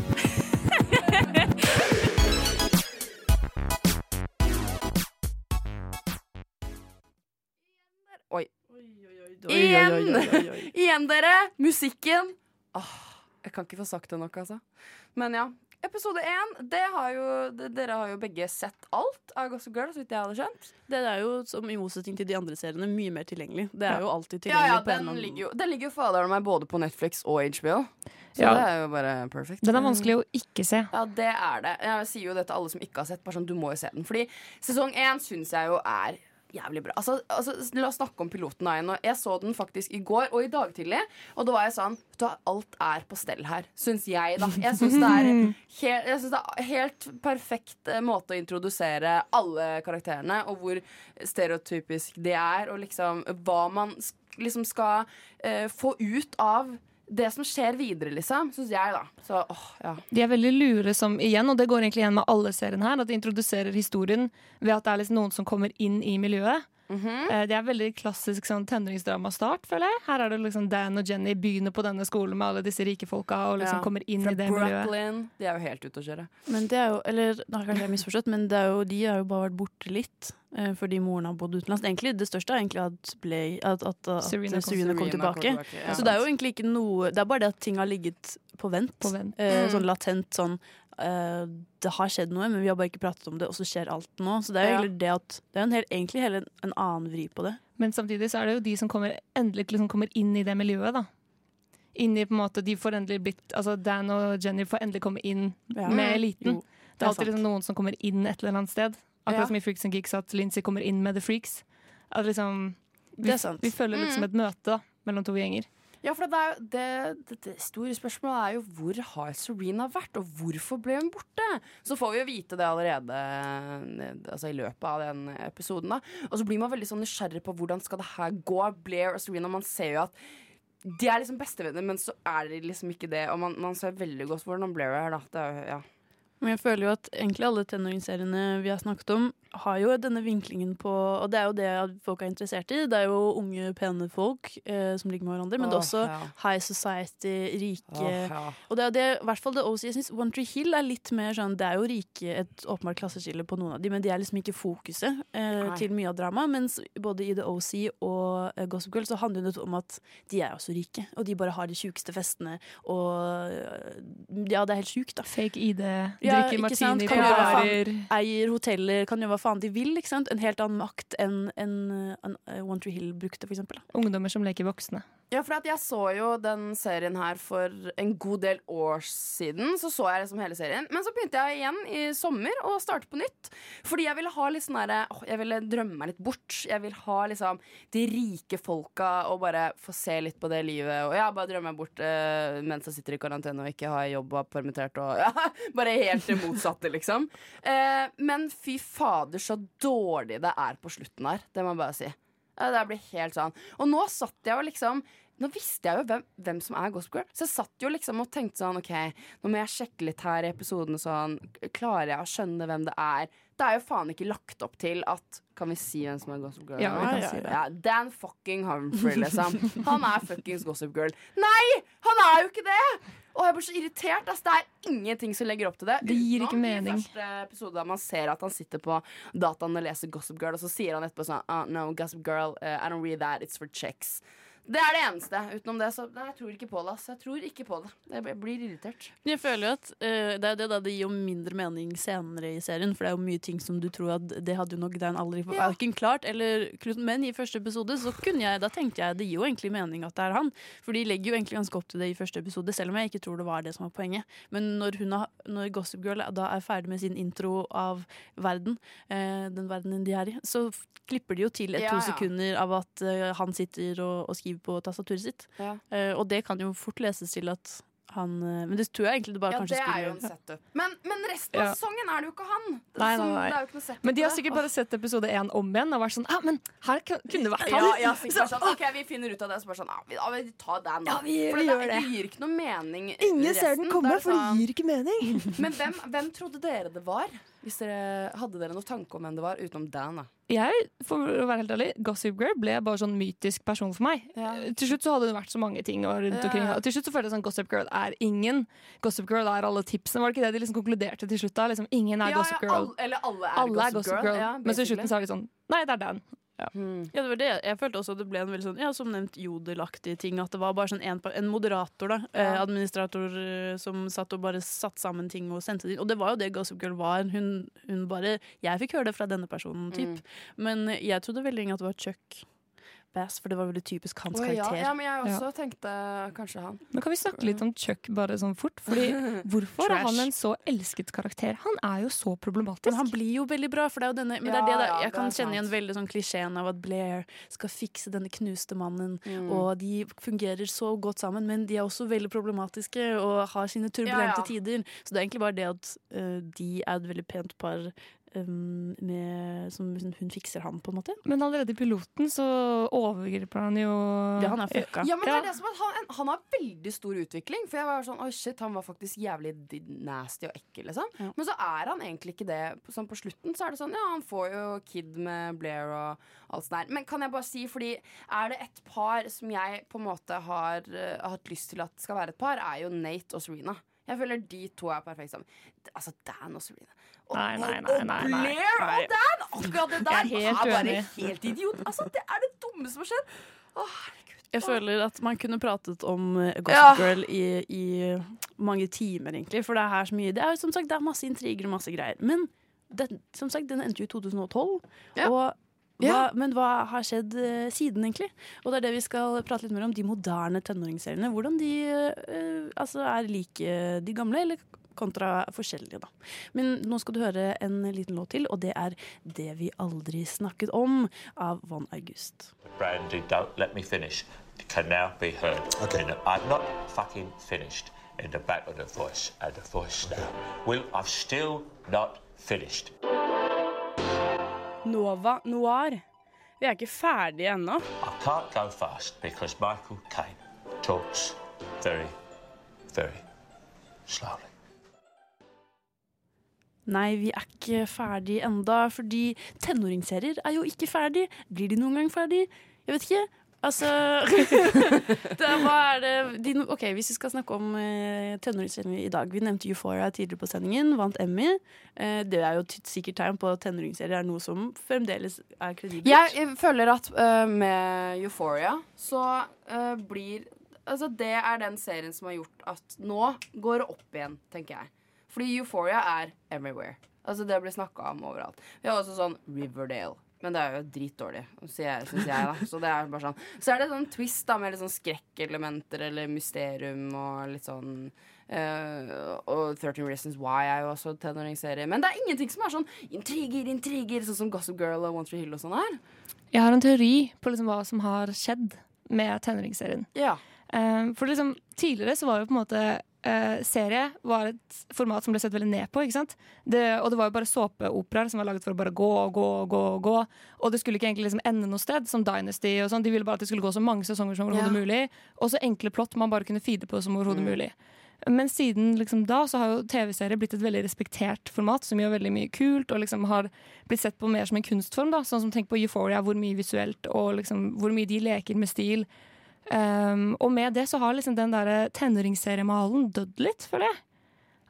S2: Oi. Igjen! Igjen, dere! Musikken. Åh, jeg kan ikke få sagt det nok, altså. Men ja. Episode én, det har jo, dere har jo begge sett alt av Gossip Girl, så vidt jeg hadde skjønt.
S1: Det er jo, som i motsetning til de andre seriene, mye mer tilgjengelig. Det er jo alltid tilgjengelig
S2: ja,
S1: på en
S2: den
S1: annen
S2: ligger jo, den ligger jo fader meg både på Netflix og HBO. Så
S4: Ja.
S2: det er jo bare perfect.
S4: Den er vanskelig å ikke se.
S2: Ja, det er det. Jeg sier jo det til alle som ikke har sett. Bare sånn, du må jo se den. Fordi sesong én syns jeg jo er jævlig bra. Altså, altså, La oss snakke om piloten igjen. Jeg så den faktisk i går og i dag tidlig, og da var jeg sånn du Alt er på stell her, syns jeg, da. Jeg syns det det er helt perfekt eh, måte å introdusere alle karakterene, og hvor stereotypisk det er, og liksom hva man liksom skal eh, få ut av det som skjer videre, liksom, syns jeg, da. Så åh, ja.
S4: De er veldig lure som igjen, og det går egentlig igjen med alle seriene her, at de introduserer historien ved at det er liksom noen som kommer inn i miljøet.
S2: Mhm.
S4: -hmm. Det er veldig klassisk sånn tenåringsdrama-start, føler jeg. Her er det liksom Dan og Jenny begynner på denne skolen med alle disse rike folka og liksom
S2: Ja.
S4: kommer inn
S2: Fra
S4: i det miljøet.
S2: Brooklyn. De er jo helt ute å kjøre.
S1: Men det er jo, eller nå har kanskje jeg misforstått, men det er jo, de har jo bare vært borte litt. eh, Fordi moren har bodd utenlands. Egentlig, det største er egentlig at, ble, at, at, at
S4: Serena
S1: Serena,
S4: kom-
S1: kom,
S2: Serena kom
S1: tilbake.
S2: tilbake, ja.
S1: Så det er jo egentlig ikke noe Det er bare det at ting har ligget på vent.
S4: På vent.
S1: Eh,
S2: Mm.
S1: Sånn latent sånn eh, Det har skjedd noe, men vi har bare ikke pratet om det, og så skjer alt nå. Så det er jo
S4: Ja.
S1: egentlig det at Det er en hel, egentlig hele en, en annen vri på det.
S4: Men samtidig så er det jo de som kommer, endelig liksom kommer inn i det miljøet, da. Inn i på en måte, de får endelig blitt Altså Dan og Jenny får endelig komme inn
S1: Ja.
S4: med
S1: Mm.
S4: eliten.
S1: Jo,
S4: det
S1: det
S4: er alltid liksom noen som kommer inn et eller annet sted. Akkurat
S2: Ja.
S4: som i Freaks and Geeks at Lindsay kommer inn med The Freaks. At liksom, vi,
S1: Det er sant.
S4: vi føler liksom
S2: Mm.
S4: et møte da, mellom to gjenger.
S2: Ja, for det, er, det, det, det store spørsmålet er jo hvor har Serena vært, og hvorfor ble hun borte? Så får vi jo vite det allerede eh, altså i løpet av den episoden. da Og så blir man veldig sånn nysgjerrig på hvordan skal det her gå. Blair og Serena, man ser jo at de er liksom bestevenner, men så er de liksom ikke det. Og man, man ser veldig godt hvordan Blair er, da. Det er, jo- ja.
S1: Men jeg føler jo at egentlig alle tenåringsseriene vi har snakket om, har jo denne vinklingen på Og det er jo det folk er interessert i. Det er jo unge, pene folk eh, som ligger med hverandre, men det er også
S2: ja.
S1: high society, rike
S2: oh, ja.
S1: Og det er det, i hvert fall det OC. Jeg syns One Tree Hill er litt mer sånn Det er jo rike, et åpenbart klasseskille på noen av de, men de er liksom ikke fokuset eh, til mye av dramaet. Mens både i The OC og eh, Gossip Girl så handler det om at de er også rike, og de bare har de sjukeste festene, og eh, Ja, det er helt sjukt, da.
S4: Fake ID,
S1: Ja,
S4: drikker
S1: ikke
S4: martini på barer.
S1: Eier hoteller, kan gjøre hva faen de vil. En helt annen makt enn en, en, en One Tree Hill brukte, for eksempel.
S4: Ungdommer som leker voksne.
S2: Ja, for jeg så jo den serien her for en god del år siden. Så så jeg liksom hele serien Men så begynte jeg igjen i sommer å starte på nytt. Fordi jeg ville ha litt sånn derre Jeg ville drømme meg litt bort. Jeg vil ha liksom de rike folka og bare få se litt på det livet. Og ja, bare drømme meg bort eh, mens jeg sitter i karantene og ikke har jobb og er permittert og ja, Bare helt det motsatte, liksom. Eh, men fy fader, så dårlig det er på slutten her. Det må jeg bare si. Det blir helt sånn. Og nå satt jeg jo liksom Nå visste jeg jo hvem, hvem som er Gossip Girl, så jeg satt jo liksom og tenkte sånn OK, nå må jeg sjekke litt her i episoden sånn Klarer jeg å skjønne hvem det er? Det er jo faen ikke lagt opp til at Kan vi si hvem som er Gossip Girl?
S4: Ja, vi
S2: ja,
S4: si
S2: ja, Dan fucking Humphrey, liksom. Han er fuckings Gossip Girl. Nei! Han er jo ikke det! Og jeg blir så irritert. ass. det er ingenting som legger opp til det.
S4: Det gir ikke mening.
S2: I første episode der man ser at han sitter på dataen og leser Gossip Girl, og så sier han etterpå sånn ah, No, Gossip Girl, uh, I don't read that, it's for chicks. Det er det eneste. Utenom det, så nei, jeg tror ikke på det. Altså. Jeg tror ikke på det. Jeg blir irritert.
S1: Men jeg føler jo at uh, det er det da det gir jo mindre mening senere i serien, for det er jo mye ting som du tror at det hadde jo nok Dan aldri
S2: Ja.
S1: verken klart eller Men i første episode så kunne jeg, da tenkte jeg det gir jo egentlig mening at det er han. For de legger jo egentlig ganske opp til det i første episode, selv om jeg ikke tror det var det som var poenget. Men når, hun har, når Gossip Girl da er ferdig med sin intro av verden, uh, den verdenen de er i, så klipper de jo til et
S2: Ja,
S1: to
S2: ja.
S1: sekunder av at uh, han sitter og, og skriver på tastaturet sitt.
S2: Ja.
S1: Uh, og det kan jo fort leses til at han eh, Men det tror jeg egentlig det bare
S2: Ja,
S1: kanskje
S2: det er jo en setup. Men, men resten av
S4: Ja.
S2: sesongen er det jo ikke han.
S4: Nei, nei, nei.
S2: Det er jo ikke noe setup
S4: Men de har sikkert bare sett episode én om igjen og vært sånn Ja, men her kunne det vært han!
S2: ja, sikkert
S4: Så-
S2: sånn, ok, vi finner ut av det. Så bare sånn, ja, vi, ja, vi tar den, da.
S4: Ja, vi-
S2: For
S4: vi
S2: det,
S4: gjør det.
S2: det gir ikke noe mening.
S4: Ingen ser den komme, for det
S2: sånn-
S4: gir ikke mening.
S2: Men hvem, hvem trodde dere det var? Hvis dere Hadde dere noen tanke om hvem det var, utenom Dan? da?
S4: Jeg, for å være helt ærlig, Gossip Girl ble bare sånn mytisk person for meg. Ja. Til slutt så hadde det vært så mange ting og rundt
S2: Ja.
S4: omkring. Og til slutt så følte jeg sånn Gossip Girl er ingen. Gossip Girl er alle tipsene. Var det ikke det de liksom konkluderte til slutt? da? Liksom, ingen er
S2: Ja,
S4: Gossip Girl.
S2: alle- eller alle er
S4: alle er
S2: Gossip
S4: Gossip
S2: Girl,
S4: Girl.
S2: ja,
S4: Men så i slutten så er de sånn Nei, det er Dan. Ja.
S1: Ja, det var det. Jeg følte også at det ble en veldig sånn, ja, som nevnt jodelaktig ting. At det var bare sånn en, en moderator, da. Eh, administrator eh, som satt og bare satt sammen ting og sendte det inn. Og det var jo det Gossip Girl var. Hun, hun bare Jeg fikk høre det fra denne personen, typ. Men jeg trodde veldig lenge at det var Chuck Bass, for det var veldig typisk hans
S2: oh, ja,
S1: karakter.
S2: ja, men jeg også tenkte kanskje han.
S4: Men kan vi snakke litt om Chuck bare sånn fort? Fordi Hvorfor er han en så elsket karakter? Han er jo så problematisk.
S1: Men han blir jo veldig bra, for det er jo denne Men det er det
S2: da,
S1: jeg kan kjenne igjen veldig sånn klisjeen av at Blair skal fikse denne knuste mannen,
S2: Mm.
S1: og de fungerer så godt sammen, men de er også veldig problematiske og har sine turbulente
S2: Ja, ja.
S1: tider. Så det er egentlig bare det at uh, de er et veldig pent par um, med, som liksom, hun fikser han, på en måte.
S4: Men allerede i piloten så overgriper han jo
S1: Ja, han er fucka.
S2: Ja, men det er det som at han, han har veldig stor utvikling. For jeg var sånn, oi shit, han var faktisk jævlig nasty og ekkel, liksom. Men så er han egentlig ikke det. Sånn på slutten så er det sånn, ja, han får jo kid med Blair og alt sånt der. Men kan jeg bare si, fordi er det et par som jeg på en måte har eh, hatt lyst til at skal være et par, er jo Nate og Serena. Jeg føler de to er perfekt sammen. Altså Dan og Serena. Og,
S4: Nei, nei, nei, nei, og.
S2: Blair og Dan! Akkurat det der
S4: Jeg er helt
S2: er bare helt idiot. Altså, det er det dumme som har skjedd. Åh,
S1: Jeg føler at man kunne pratet om Gossip
S2: Ja.
S1: Girl i, i mange timer, egentlig. For det er her så mye Det er jo som sagt det er masse intriger og masse greier. Men det, som sagt, den endte jo i 2012.
S2: Ja.
S1: Og hva,
S2: Ja.
S1: Men hva har skjedd uh, siden, egentlig? Og det er det vi skal prate litt mer om. De moderne tenåringsseriene. Hvordan de uh, altså er like de gamle, eller kontra forskjellige, da. Men nå skal du høre en liten låt til, og det er 'Det vi aldri snakket om' av Von August.
S25: Brandy, don't let me finish. It can now be heard. Okay. And I'm not fucking finished in the back of the voice and the voice now. Will, I've still not finished.
S26: Nova Noir. Vi er ikke ferdige ennå.
S25: I can't go fast because Michael Caine talks very, very slowly.
S1: Nei, vi er ikke ferdig enda, fordi tenåringsserier er jo ikke ferdig. Blir de noen gang ferdig? Jeg vet ikke. Altså er, Hva er det de, Ok, Hvis vi skal snakke om eh, tenåringsserier i dag Vi nevnte Euphoria tidligere på sendingen. Vant Emmy. Eh, det er jo sikkert tegn på at tenåringsserier er noe som fremdeles er kredibelt.
S2: Jeg, jeg føler at uh, med Euphoria så uh, blir Altså det er den serien som har gjort at nå går det opp igjen, tenker jeg. Fordi Euphoria er everywhere. Altså Det blir snakka om overalt. Vi har også sånn Riverdale. Men det er jo dritdårlig, syns jeg, synes jeg. da Så det er bare sånn Så er det sånn twist da med litt sånn skrekkelementer eller mysterium og litt sånn Uh, Og 13 Reasons Why er jo også tenåringsserie. Men det er ingenting som er sånn intriger, intriger, sånn som Gossip Girl og One Tree Hill og sånn her.
S4: Jeg har en teori på liksom hva som har skjedd med tenåringsserien.
S2: Ja.
S4: Um, for liksom, tidligere så var jo på en måte serie var et format som ble sett veldig ned på. ikke sant? Det, og det var jo bare såpeoperaer som var laget for å bare gå og gå og gå. Og gå. Og det skulle ikke egentlig liksom ende noe sted, som Dynasty. og sånn. De ville bare at det skulle gå så mange sesonger som overhodet
S2: Ja.
S4: mulig. Og så enkle plott man bare kunne feede på som overhodet
S2: Mm.
S4: mulig. Men siden liksom da så har jo TV-serier blitt et veldig respektert format som gjør veldig mye kult, og liksom har blitt sett på mer som en kunstform. da, Sånn som tenk på Euphoria, hvor mye visuelt, og liksom hvor mye de leker med stil. Um, og med det så har liksom den der tenåringsseriemalen dødd litt, føler jeg.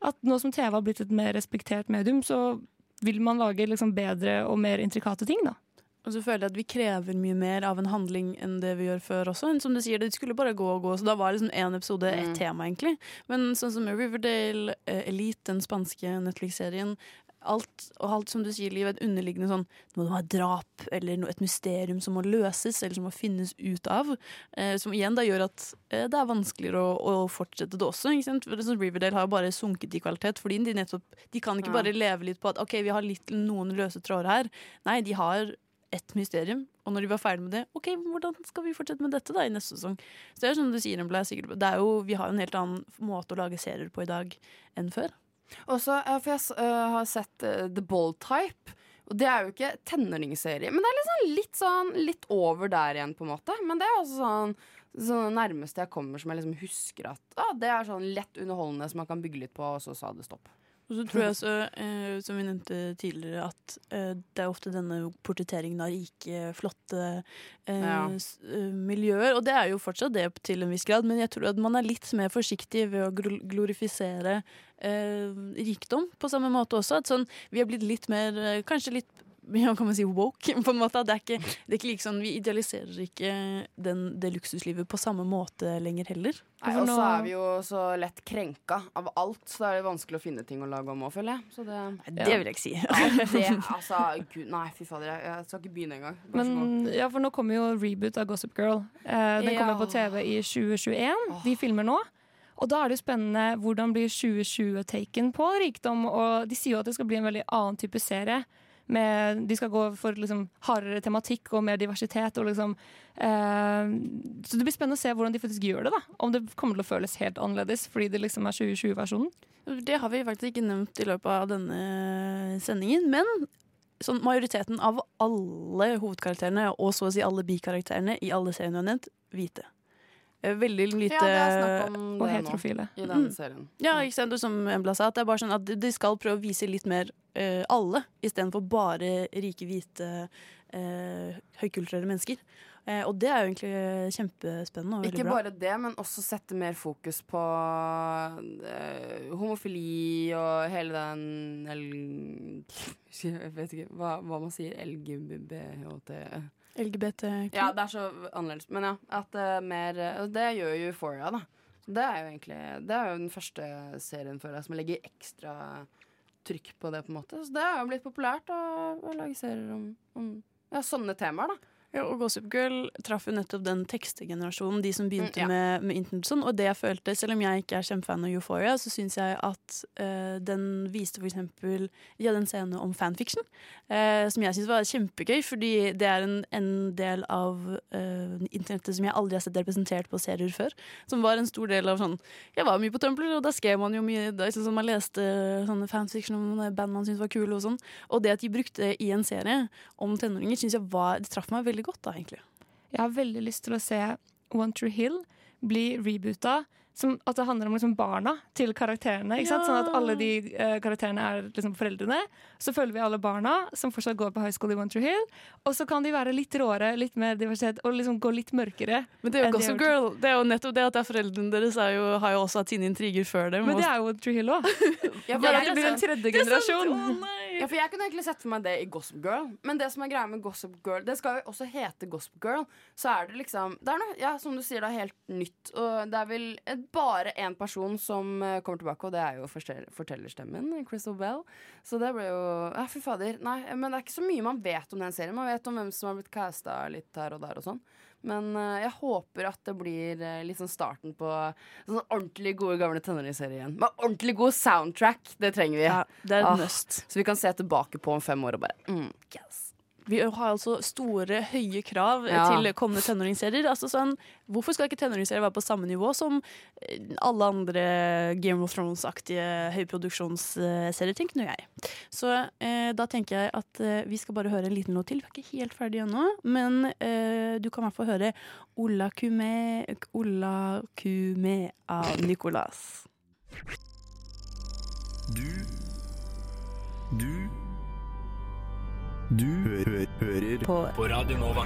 S4: At nå som TV har blitt et mer respektert medium, så vil man lage liksom bedre og mer intrikate ting, da.
S1: Og så føler jeg at vi krever mye mer av en handling enn det vi gjør før også. Men Som du sier, det skulle bare gå og gå, så da var liksom én episode ett
S2: Mm.
S1: tema, egentlig. Men sånn som Riverdale, eh, Elite, den spanske Netflix-serien Alt, og alt som du sier, Liv, et underliggende sånn Det må være drap eller et mysterium som må løses, eller som må finnes ut av. Eh, som igjen da gjør at eh, det er vanskeligere å, å fortsette det også. Ikke sant? For Riverdale har jo bare sunket i kvalitet, fordi de nettopp De kan ikke
S2: Ja.
S1: bare leve litt på at OK, vi har litt noen løse tråder her. Nei, de har ett mysterium. Og når de var ferdig med det, ok, hvordan skal vi fortsette med dette da i neste sesong? Så det er som du sier, Embla, det er jo, Vi har en helt annen måte å lage serier på i dag enn før.
S2: Også, ja, for jeg øh, har sett øh, The Bold Type. Og det er jo ikke tenåringsserie, men det er liksom litt sånn litt over der igjen, på en måte. Men det er også sånn sånn nærmeste jeg kommer som jeg liksom husker at ah, det er sånn lett underholdende som man kan bygge litt på, og så sa det stopp.
S1: Og så tror jeg også, eh, som vi nevnte tidligere, at eh, det er ofte denne portretteringen av rike, flotte eh,
S2: Ja.
S1: eh, miljøer. Og det er jo fortsatt det til en viss grad, men jeg tror at man er litt mer forsiktig ved å glorifisere eh, rikdom på samme måte også. Sånn, vi har blitt litt mer, eh, kanskje litt ja, kan man si woke, på en måte. Det er ikke, det er ikke like sånn, Vi idealiserer ikke den, det luksuslivet på samme måte lenger heller.
S2: Nei, og så er vi jo så lett krenka av alt, så er det vanskelig å finne ting å lage om òg, føler jeg. Så det,
S1: det vil jeg ikke si.
S2: Ja, det, altså, gud, nei, fy fader, jeg, jeg skal ikke begynne engang.
S4: Men ja, for nå kommer jo reboot av Gossip Girl. Eh, den kommer på TV i 2021. De filmer nå. Og da er det jo spennende hvordan blir 2020-taken på rikdom. Og de sier jo at det skal bli en veldig annen type serie. Med, de skal gå for liksom hardere tematikk og mer diversitet. Og liksom, eh, så det blir spennende å se hvordan de faktisk gjør det. da Om det kommer til å føles helt annerledes fordi det liksom er 2020-versjonen.
S1: Det har vi faktisk ikke nevnt i løpet av denne sendingen, men sånn majoriteten av alle hovedkarakterene, og så å si alle bikarakterene i alle seriene jeg har nevnt, hvite. Eh, Veldig lite
S2: Ja,
S4: Og heterofile.
S2: i denne
S1: Mm.
S2: serien.
S1: Ja, ikke sant? Som Embla sa, at det er bare sånn at de skal prøve å vise litt mer eh, alle, istedenfor bare rike, hvite, uh, høykulturelle mennesker. Uh, og det er jo egentlig kjempespennende
S2: Ikke
S1: bra.
S2: bare det, men også sette mer fokus på uh, homofili og hele den L... Jeg vet ikke hva, hva man sier. LGBT...
S1: LGBTQ.
S2: Ja, det er så annerledes. Men ja, at uh, mer uh, Det gjør jo Euphoria, da. Det er jo egentlig Det er jo den første serien for deg som legger ekstra trykk på det, på en måte. Så det har jo blitt populært å, å lage serier om, om ja, sånne temaer, da.
S1: Ja, og Gossip Girl traff jo nettopp den tekstegenerasjonen, de som begynte
S2: Mm, ja.
S1: med, med internett og sånn. Og det jeg følte, selv om jeg ikke er kjempefan av Euphoria, så syns jeg at uh, den viste for eksempel De hadde en scene om fanfiction, uh, som jeg syns var kjempegøy, fordi det er en, en del av uh, internettet som jeg aldri har sett representert på serier før. Som var en stor del av sånn Jeg var mye på Tumblr, og da skrev man jo mye da, liksom, sånn, Man leste sånne fanfiction om band man syntes var kule og sånn. Og det at de brukte i en serie om tenåringer, syns jeg var Det traff meg veldig godt, da, egentlig.
S4: Jeg har veldig lyst til å se One True Hill bli reboota. Som at det handler om liksom barna til karakterene. Ikke sant?
S1: Ja.
S4: Sånn at alle de uh, karakterene er liksom foreldrene. Så følger vi alle barna som fortsatt går på high school i One Hill. Og så kan de være litt råere, litt mer diversitet og liksom gå litt mørkere.
S1: Men det er jo Gossip. Girl. Det er jo nettopp det at det er foreldrene deres er jo, har jo også hatt sine intriger før dem.
S4: Men det er jo One True Hill òg.
S2: Ja,
S4: Bare at det blir en tredje generasjon.
S2: Ja, for Jeg kunne egentlig sett for meg det i Gossip Girl. Men det som er greia med Gossip Girl Det skal jo også hete Gossip Girl. Så er det liksom Det er noe, ja, som du sier, det er helt nytt. Og det er vel eh, bare én person som eh, kommer tilbake, og det er jo fortellerstemmen. Crystal Bell. Så det ble jo Ja, fy fader. Nei, men det er ikke så mye man vet om den serien. Man vet om hvem som har blitt casta litt her og der og sånn. Men eh, jeg håper at det blir eh, litt sånn starten på sånn ordentlig gode gamle tenåringsserier igjen. Med ordentlig god soundtrack. Det trenger vi.
S1: Ja, det er
S2: Ah,
S1: must.
S2: Så vi kan se tilbake på om fem år og bare mm, yes.
S1: Vi har altså store, høye krav
S2: Ja.
S1: til kommende tenåringsserier. Altså sånn, hvorfor skal ikke tenåringsserier være på samme nivå som eh, alle andre Game of Thrones-aktige høyproduksjonsserier, tenker nå jeg. Så eh, da tenker jeg at eh, vi skal bare høre en liten låt til. Vi er ikke helt ferdige ennå, men eh, du kan i hvert fall høre Ola Kume, Ola Kume av Nicolas.
S14: Du Du Du hø hø hører
S1: På-
S14: på Radio Nova.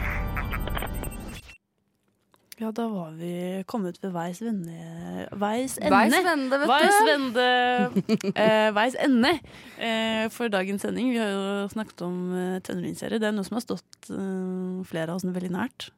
S1: Ja, da var vi kommet ved veis vende Veis ende.
S2: Veis vende, vet du.
S1: Veis vende. eh, veis ende eh, for dagens sending. Vi har jo snakket om eh, tenåringsserier. Det er noe som har stått eh, flere av oss veldig nært.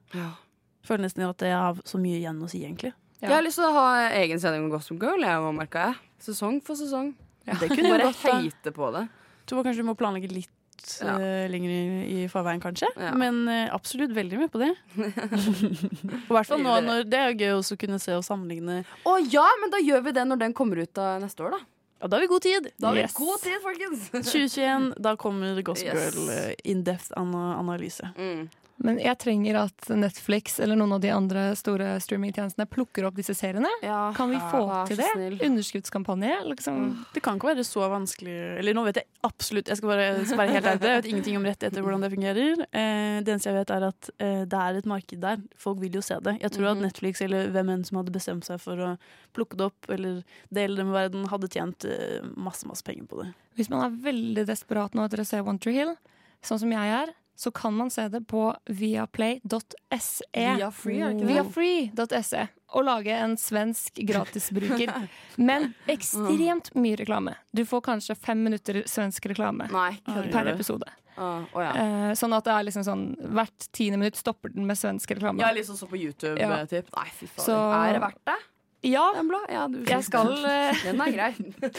S1: Føler nesten at jeg har så mye igjen å si, egentlig.
S2: Jeg har lyst til å ha egen sending om Gossip Girl. Jeg må merke jeg. Sesong for sesong.
S1: Det kunne
S2: Bare
S1: gått,
S2: på det.
S1: Tror kanskje vi må planlegge litt
S2: Ja.
S1: uh, lenger i, i forveien, kanskje.
S2: Ja.
S1: Men uh, absolutt veldig med på det. Og hvert fall nå når det er jo gøy også å kunne se og sammenligne.
S2: Å ja, men da gjør vi det når den kommer ut av neste år, da.
S1: Ja, da har vi god tid.
S2: Da har vi god tid, folkens.
S1: 2021, da kommer Gossip
S2: Yes.
S1: Girl yes. in depth analyse. analyse.
S4: Men jeg trenger at Netflix eller noen av de andre store streamingtjenestene plukker opp disse seriene. kan vi få
S1: ja,
S4: til det?
S1: snill.
S4: Underskuddskampanje? Liksom.
S1: Det kan ikke være så vanskelig Eller nå vet jeg absolutt Jeg skal bare skal være helt ærlig Jeg vet ingenting om rettigheter, hvordan det fungerer. Eh, det eneste jeg vet, er at eh, det er et marked der. Folk vil jo se det. Jeg tror at
S2: Mhm.
S1: Netflix eller hvem enn som hadde bestemt seg for å plukke det opp eller dele det med verden, hadde tjent eh, masse, masse penger på det.
S4: Hvis man er veldig desperat nå etter å se One Tree Hill, sånn som jeg er, så kan man se det på viaplay.se.
S2: Via Free, er det ikke det?
S4: Viafree.se. Og lage en svensk gratisbruker. Men ekstremt mye reklame. Du får kanskje fem minutter svensk reklame
S2: Nei,
S4: per episode.
S2: Uh, oh ja.
S4: uh, sånn at det er liksom sånn hvert tiende minutt stopper den med svensk reklame.
S2: Ja, liksom så på YouTube,
S4: Ja.
S2: Nei, fy faen.
S4: Så-
S2: Er det verdt det?
S4: Ja,
S2: Ja, du,
S4: jeg skal eh,
S2: Den er grei.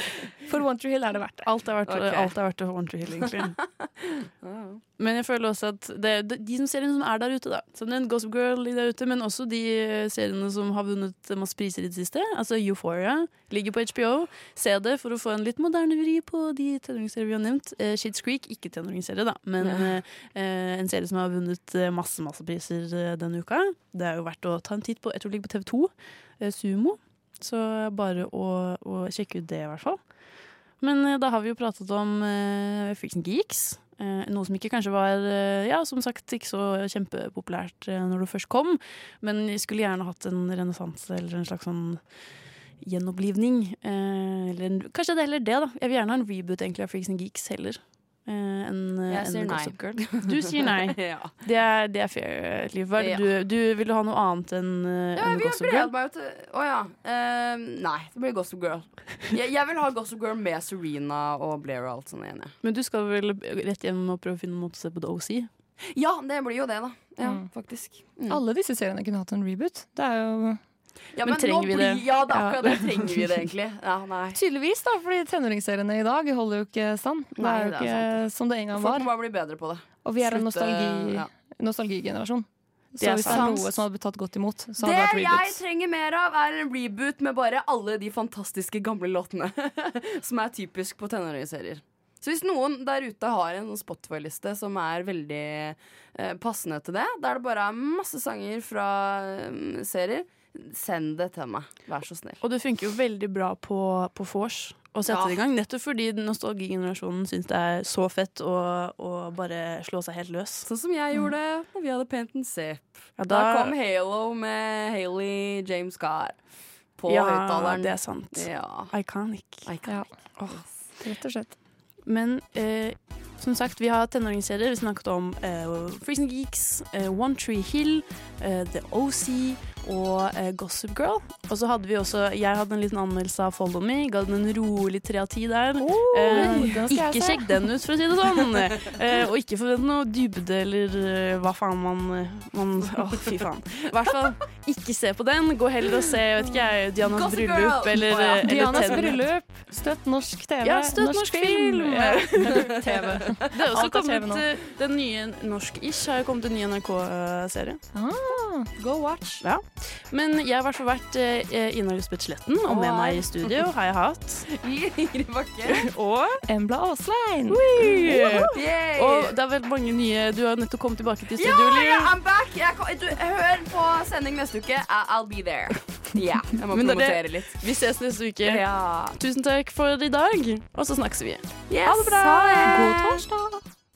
S4: For One Tree Hill er det verdt det.
S1: Alt er verdt,
S2: Ok.
S1: alt er verdt det for One Tree Hill, egentlig. Men jeg føler også at det, de som seriene som er der ute, da. Som den Gossip Girl der ute, men også de eh, seriene som har vunnet masse priser i det siste. Altså Euphoria ligger på HBO. Se det for å få en litt moderne vri på de tenåringsserier vi har nevnt. Eh, Shits Creek, ikke tenåringsserie, da, men
S2: Ja.
S1: eh, eh, en serie som har vunnet masse, masse priser denne uka. Det er jo verdt å ta en titt på. Jeg tror det ligger på TV2. Eh, Sumo. Så bare å, å sjekke ut det, i hvert fall. Men eh, da har vi jo pratet om uh, Freaks Geeks. Eh, noe som ikke kanskje var eh, Ja, som sagt, ikke så kjempepopulært eh, når det først kom. Men jeg skulle gjerne hatt en renessanse eller en slags sånn gjenopplivning. Eh, eller kanskje det heller det, da. Jeg vil gjerne ha en reboot egentlig av Freaks and Geeks heller. Eh,
S2: Jeg sier nei.
S1: Gossip Girl. Du sier nei.
S2: Ja.
S1: det, er, det er fair, Liv. Er det
S2: Ja.
S1: Du, du vil ha noe annet enn eh,
S2: Ja, en
S1: Gossip Girl?
S2: Å oh, ja. Uh, nei, det blir Gossip Girl. Jeg, jeg vil ha Gossip Girl med Serena og Blair og alt sånt igjen.
S1: Men du skal vel rett hjem og prøve å finne en måte å se på The OC?
S2: ja, det blir jo det, da. Ja,
S4: Mm.
S2: faktisk.
S4: Alle disse seriene kunne hatt en reboot. Det er jo
S2: Ja,
S1: Men trenger
S2: nå
S1: vi det?
S2: Ja, det er akkurat det. Trenger vi det egentlig? Ja, nei.
S4: Tydeligvis, da, fordi tenåringsseriene i dag holder jo ikke stand. Det
S2: Nei,
S4: er jo
S2: det
S4: ikke som det en gang
S2: Folk
S4: var.
S2: må bare bli bedre på det.
S4: Og vi er en nostalgi,
S2: ja.
S4: nostalgigenerasjon.
S1: Det
S4: Så hvis det er noe som hadde blitt tatt godt imot, så
S2: Det
S4: hadde det vært
S2: jeg trenger mer av, er en reboot med bare alle de fantastiske gamle låtene. som er typisk på tenåringsserier. Så hvis noen der ute har en Spotify-liste som er veldig eh, passende til det, der det bare er masse sanger fra eh, serier, send det til meg. Vær så snill.
S1: Og det funker jo veldig bra på, på vors å sette
S2: Ja.
S1: det i gang. Nettopp fordi nostalgigenerasjonen syns det er så fett å, å bare slå seg helt løs.
S2: Sånn som jeg gjorde da vi hadde Pent and Zip.
S1: Ja,
S2: da...
S1: da-
S2: kom Halo med Haley James Carr på
S1: Ja,
S2: høyttaleren.
S1: det er sant.
S2: Ja.
S1: Iconic.
S4: Ja. Rett og slett.
S1: Men eh, som sagt, vi har tenåringsserier. Vi snakket om eh, Freezing Geeks, eh, One Tree Hill, eh, The OC og eh, Gossip Girl. Og så hadde vi også Jeg hadde en liten anmeldelse av Follow Me. Ga den en rolig tre av ti der. eh,
S4: skal jeg
S1: ikke sjekk den ut, for å si det sånn. eh, og ikke forvent noe dybde eller uh, hva faen man, man Å, fy faen. I hvert fall ikke se på den. Gå heller og se jeg vet ikke, jeg, Dianas
S2: Gossip
S1: bryllup
S2: Girl!
S1: eller,
S2: oh, ja.
S4: Dianas bryllup. Støtt norsk TV.
S1: Ja, støtt norsk film!
S4: Ja. TV.
S1: Det er også
S4: Alt er TV
S1: kommet
S4: nå.
S1: eh, Den nye norsk-ish har jo kommet en ny NRK-serie.
S4: Ah, go watch.
S1: Ja. Men jeg har i hvert fall vært eh, Ina Lisbeth Sletten, og med meg i studio har jeg hatt
S2: Ingrid Bakke.
S1: Og
S4: Embla Aaslein.
S2: Yay!
S1: Og det er vel mange nye Du har nettopp kommet tilbake til
S2: Ja,
S1: studio, Liv.
S2: ja, I'm back! Jeg, kom- du, hør på sending neste uke. I- I'll be there. Ja, jeg må
S1: Men det er
S2: promotere
S1: det.
S2: litt.
S1: Vi ses neste uke.
S2: Ja.
S1: Tusen takk for i dag, og så snakkes vi.
S2: Yes,
S1: Ha det bra!
S2: ha det.
S4: God torsdag.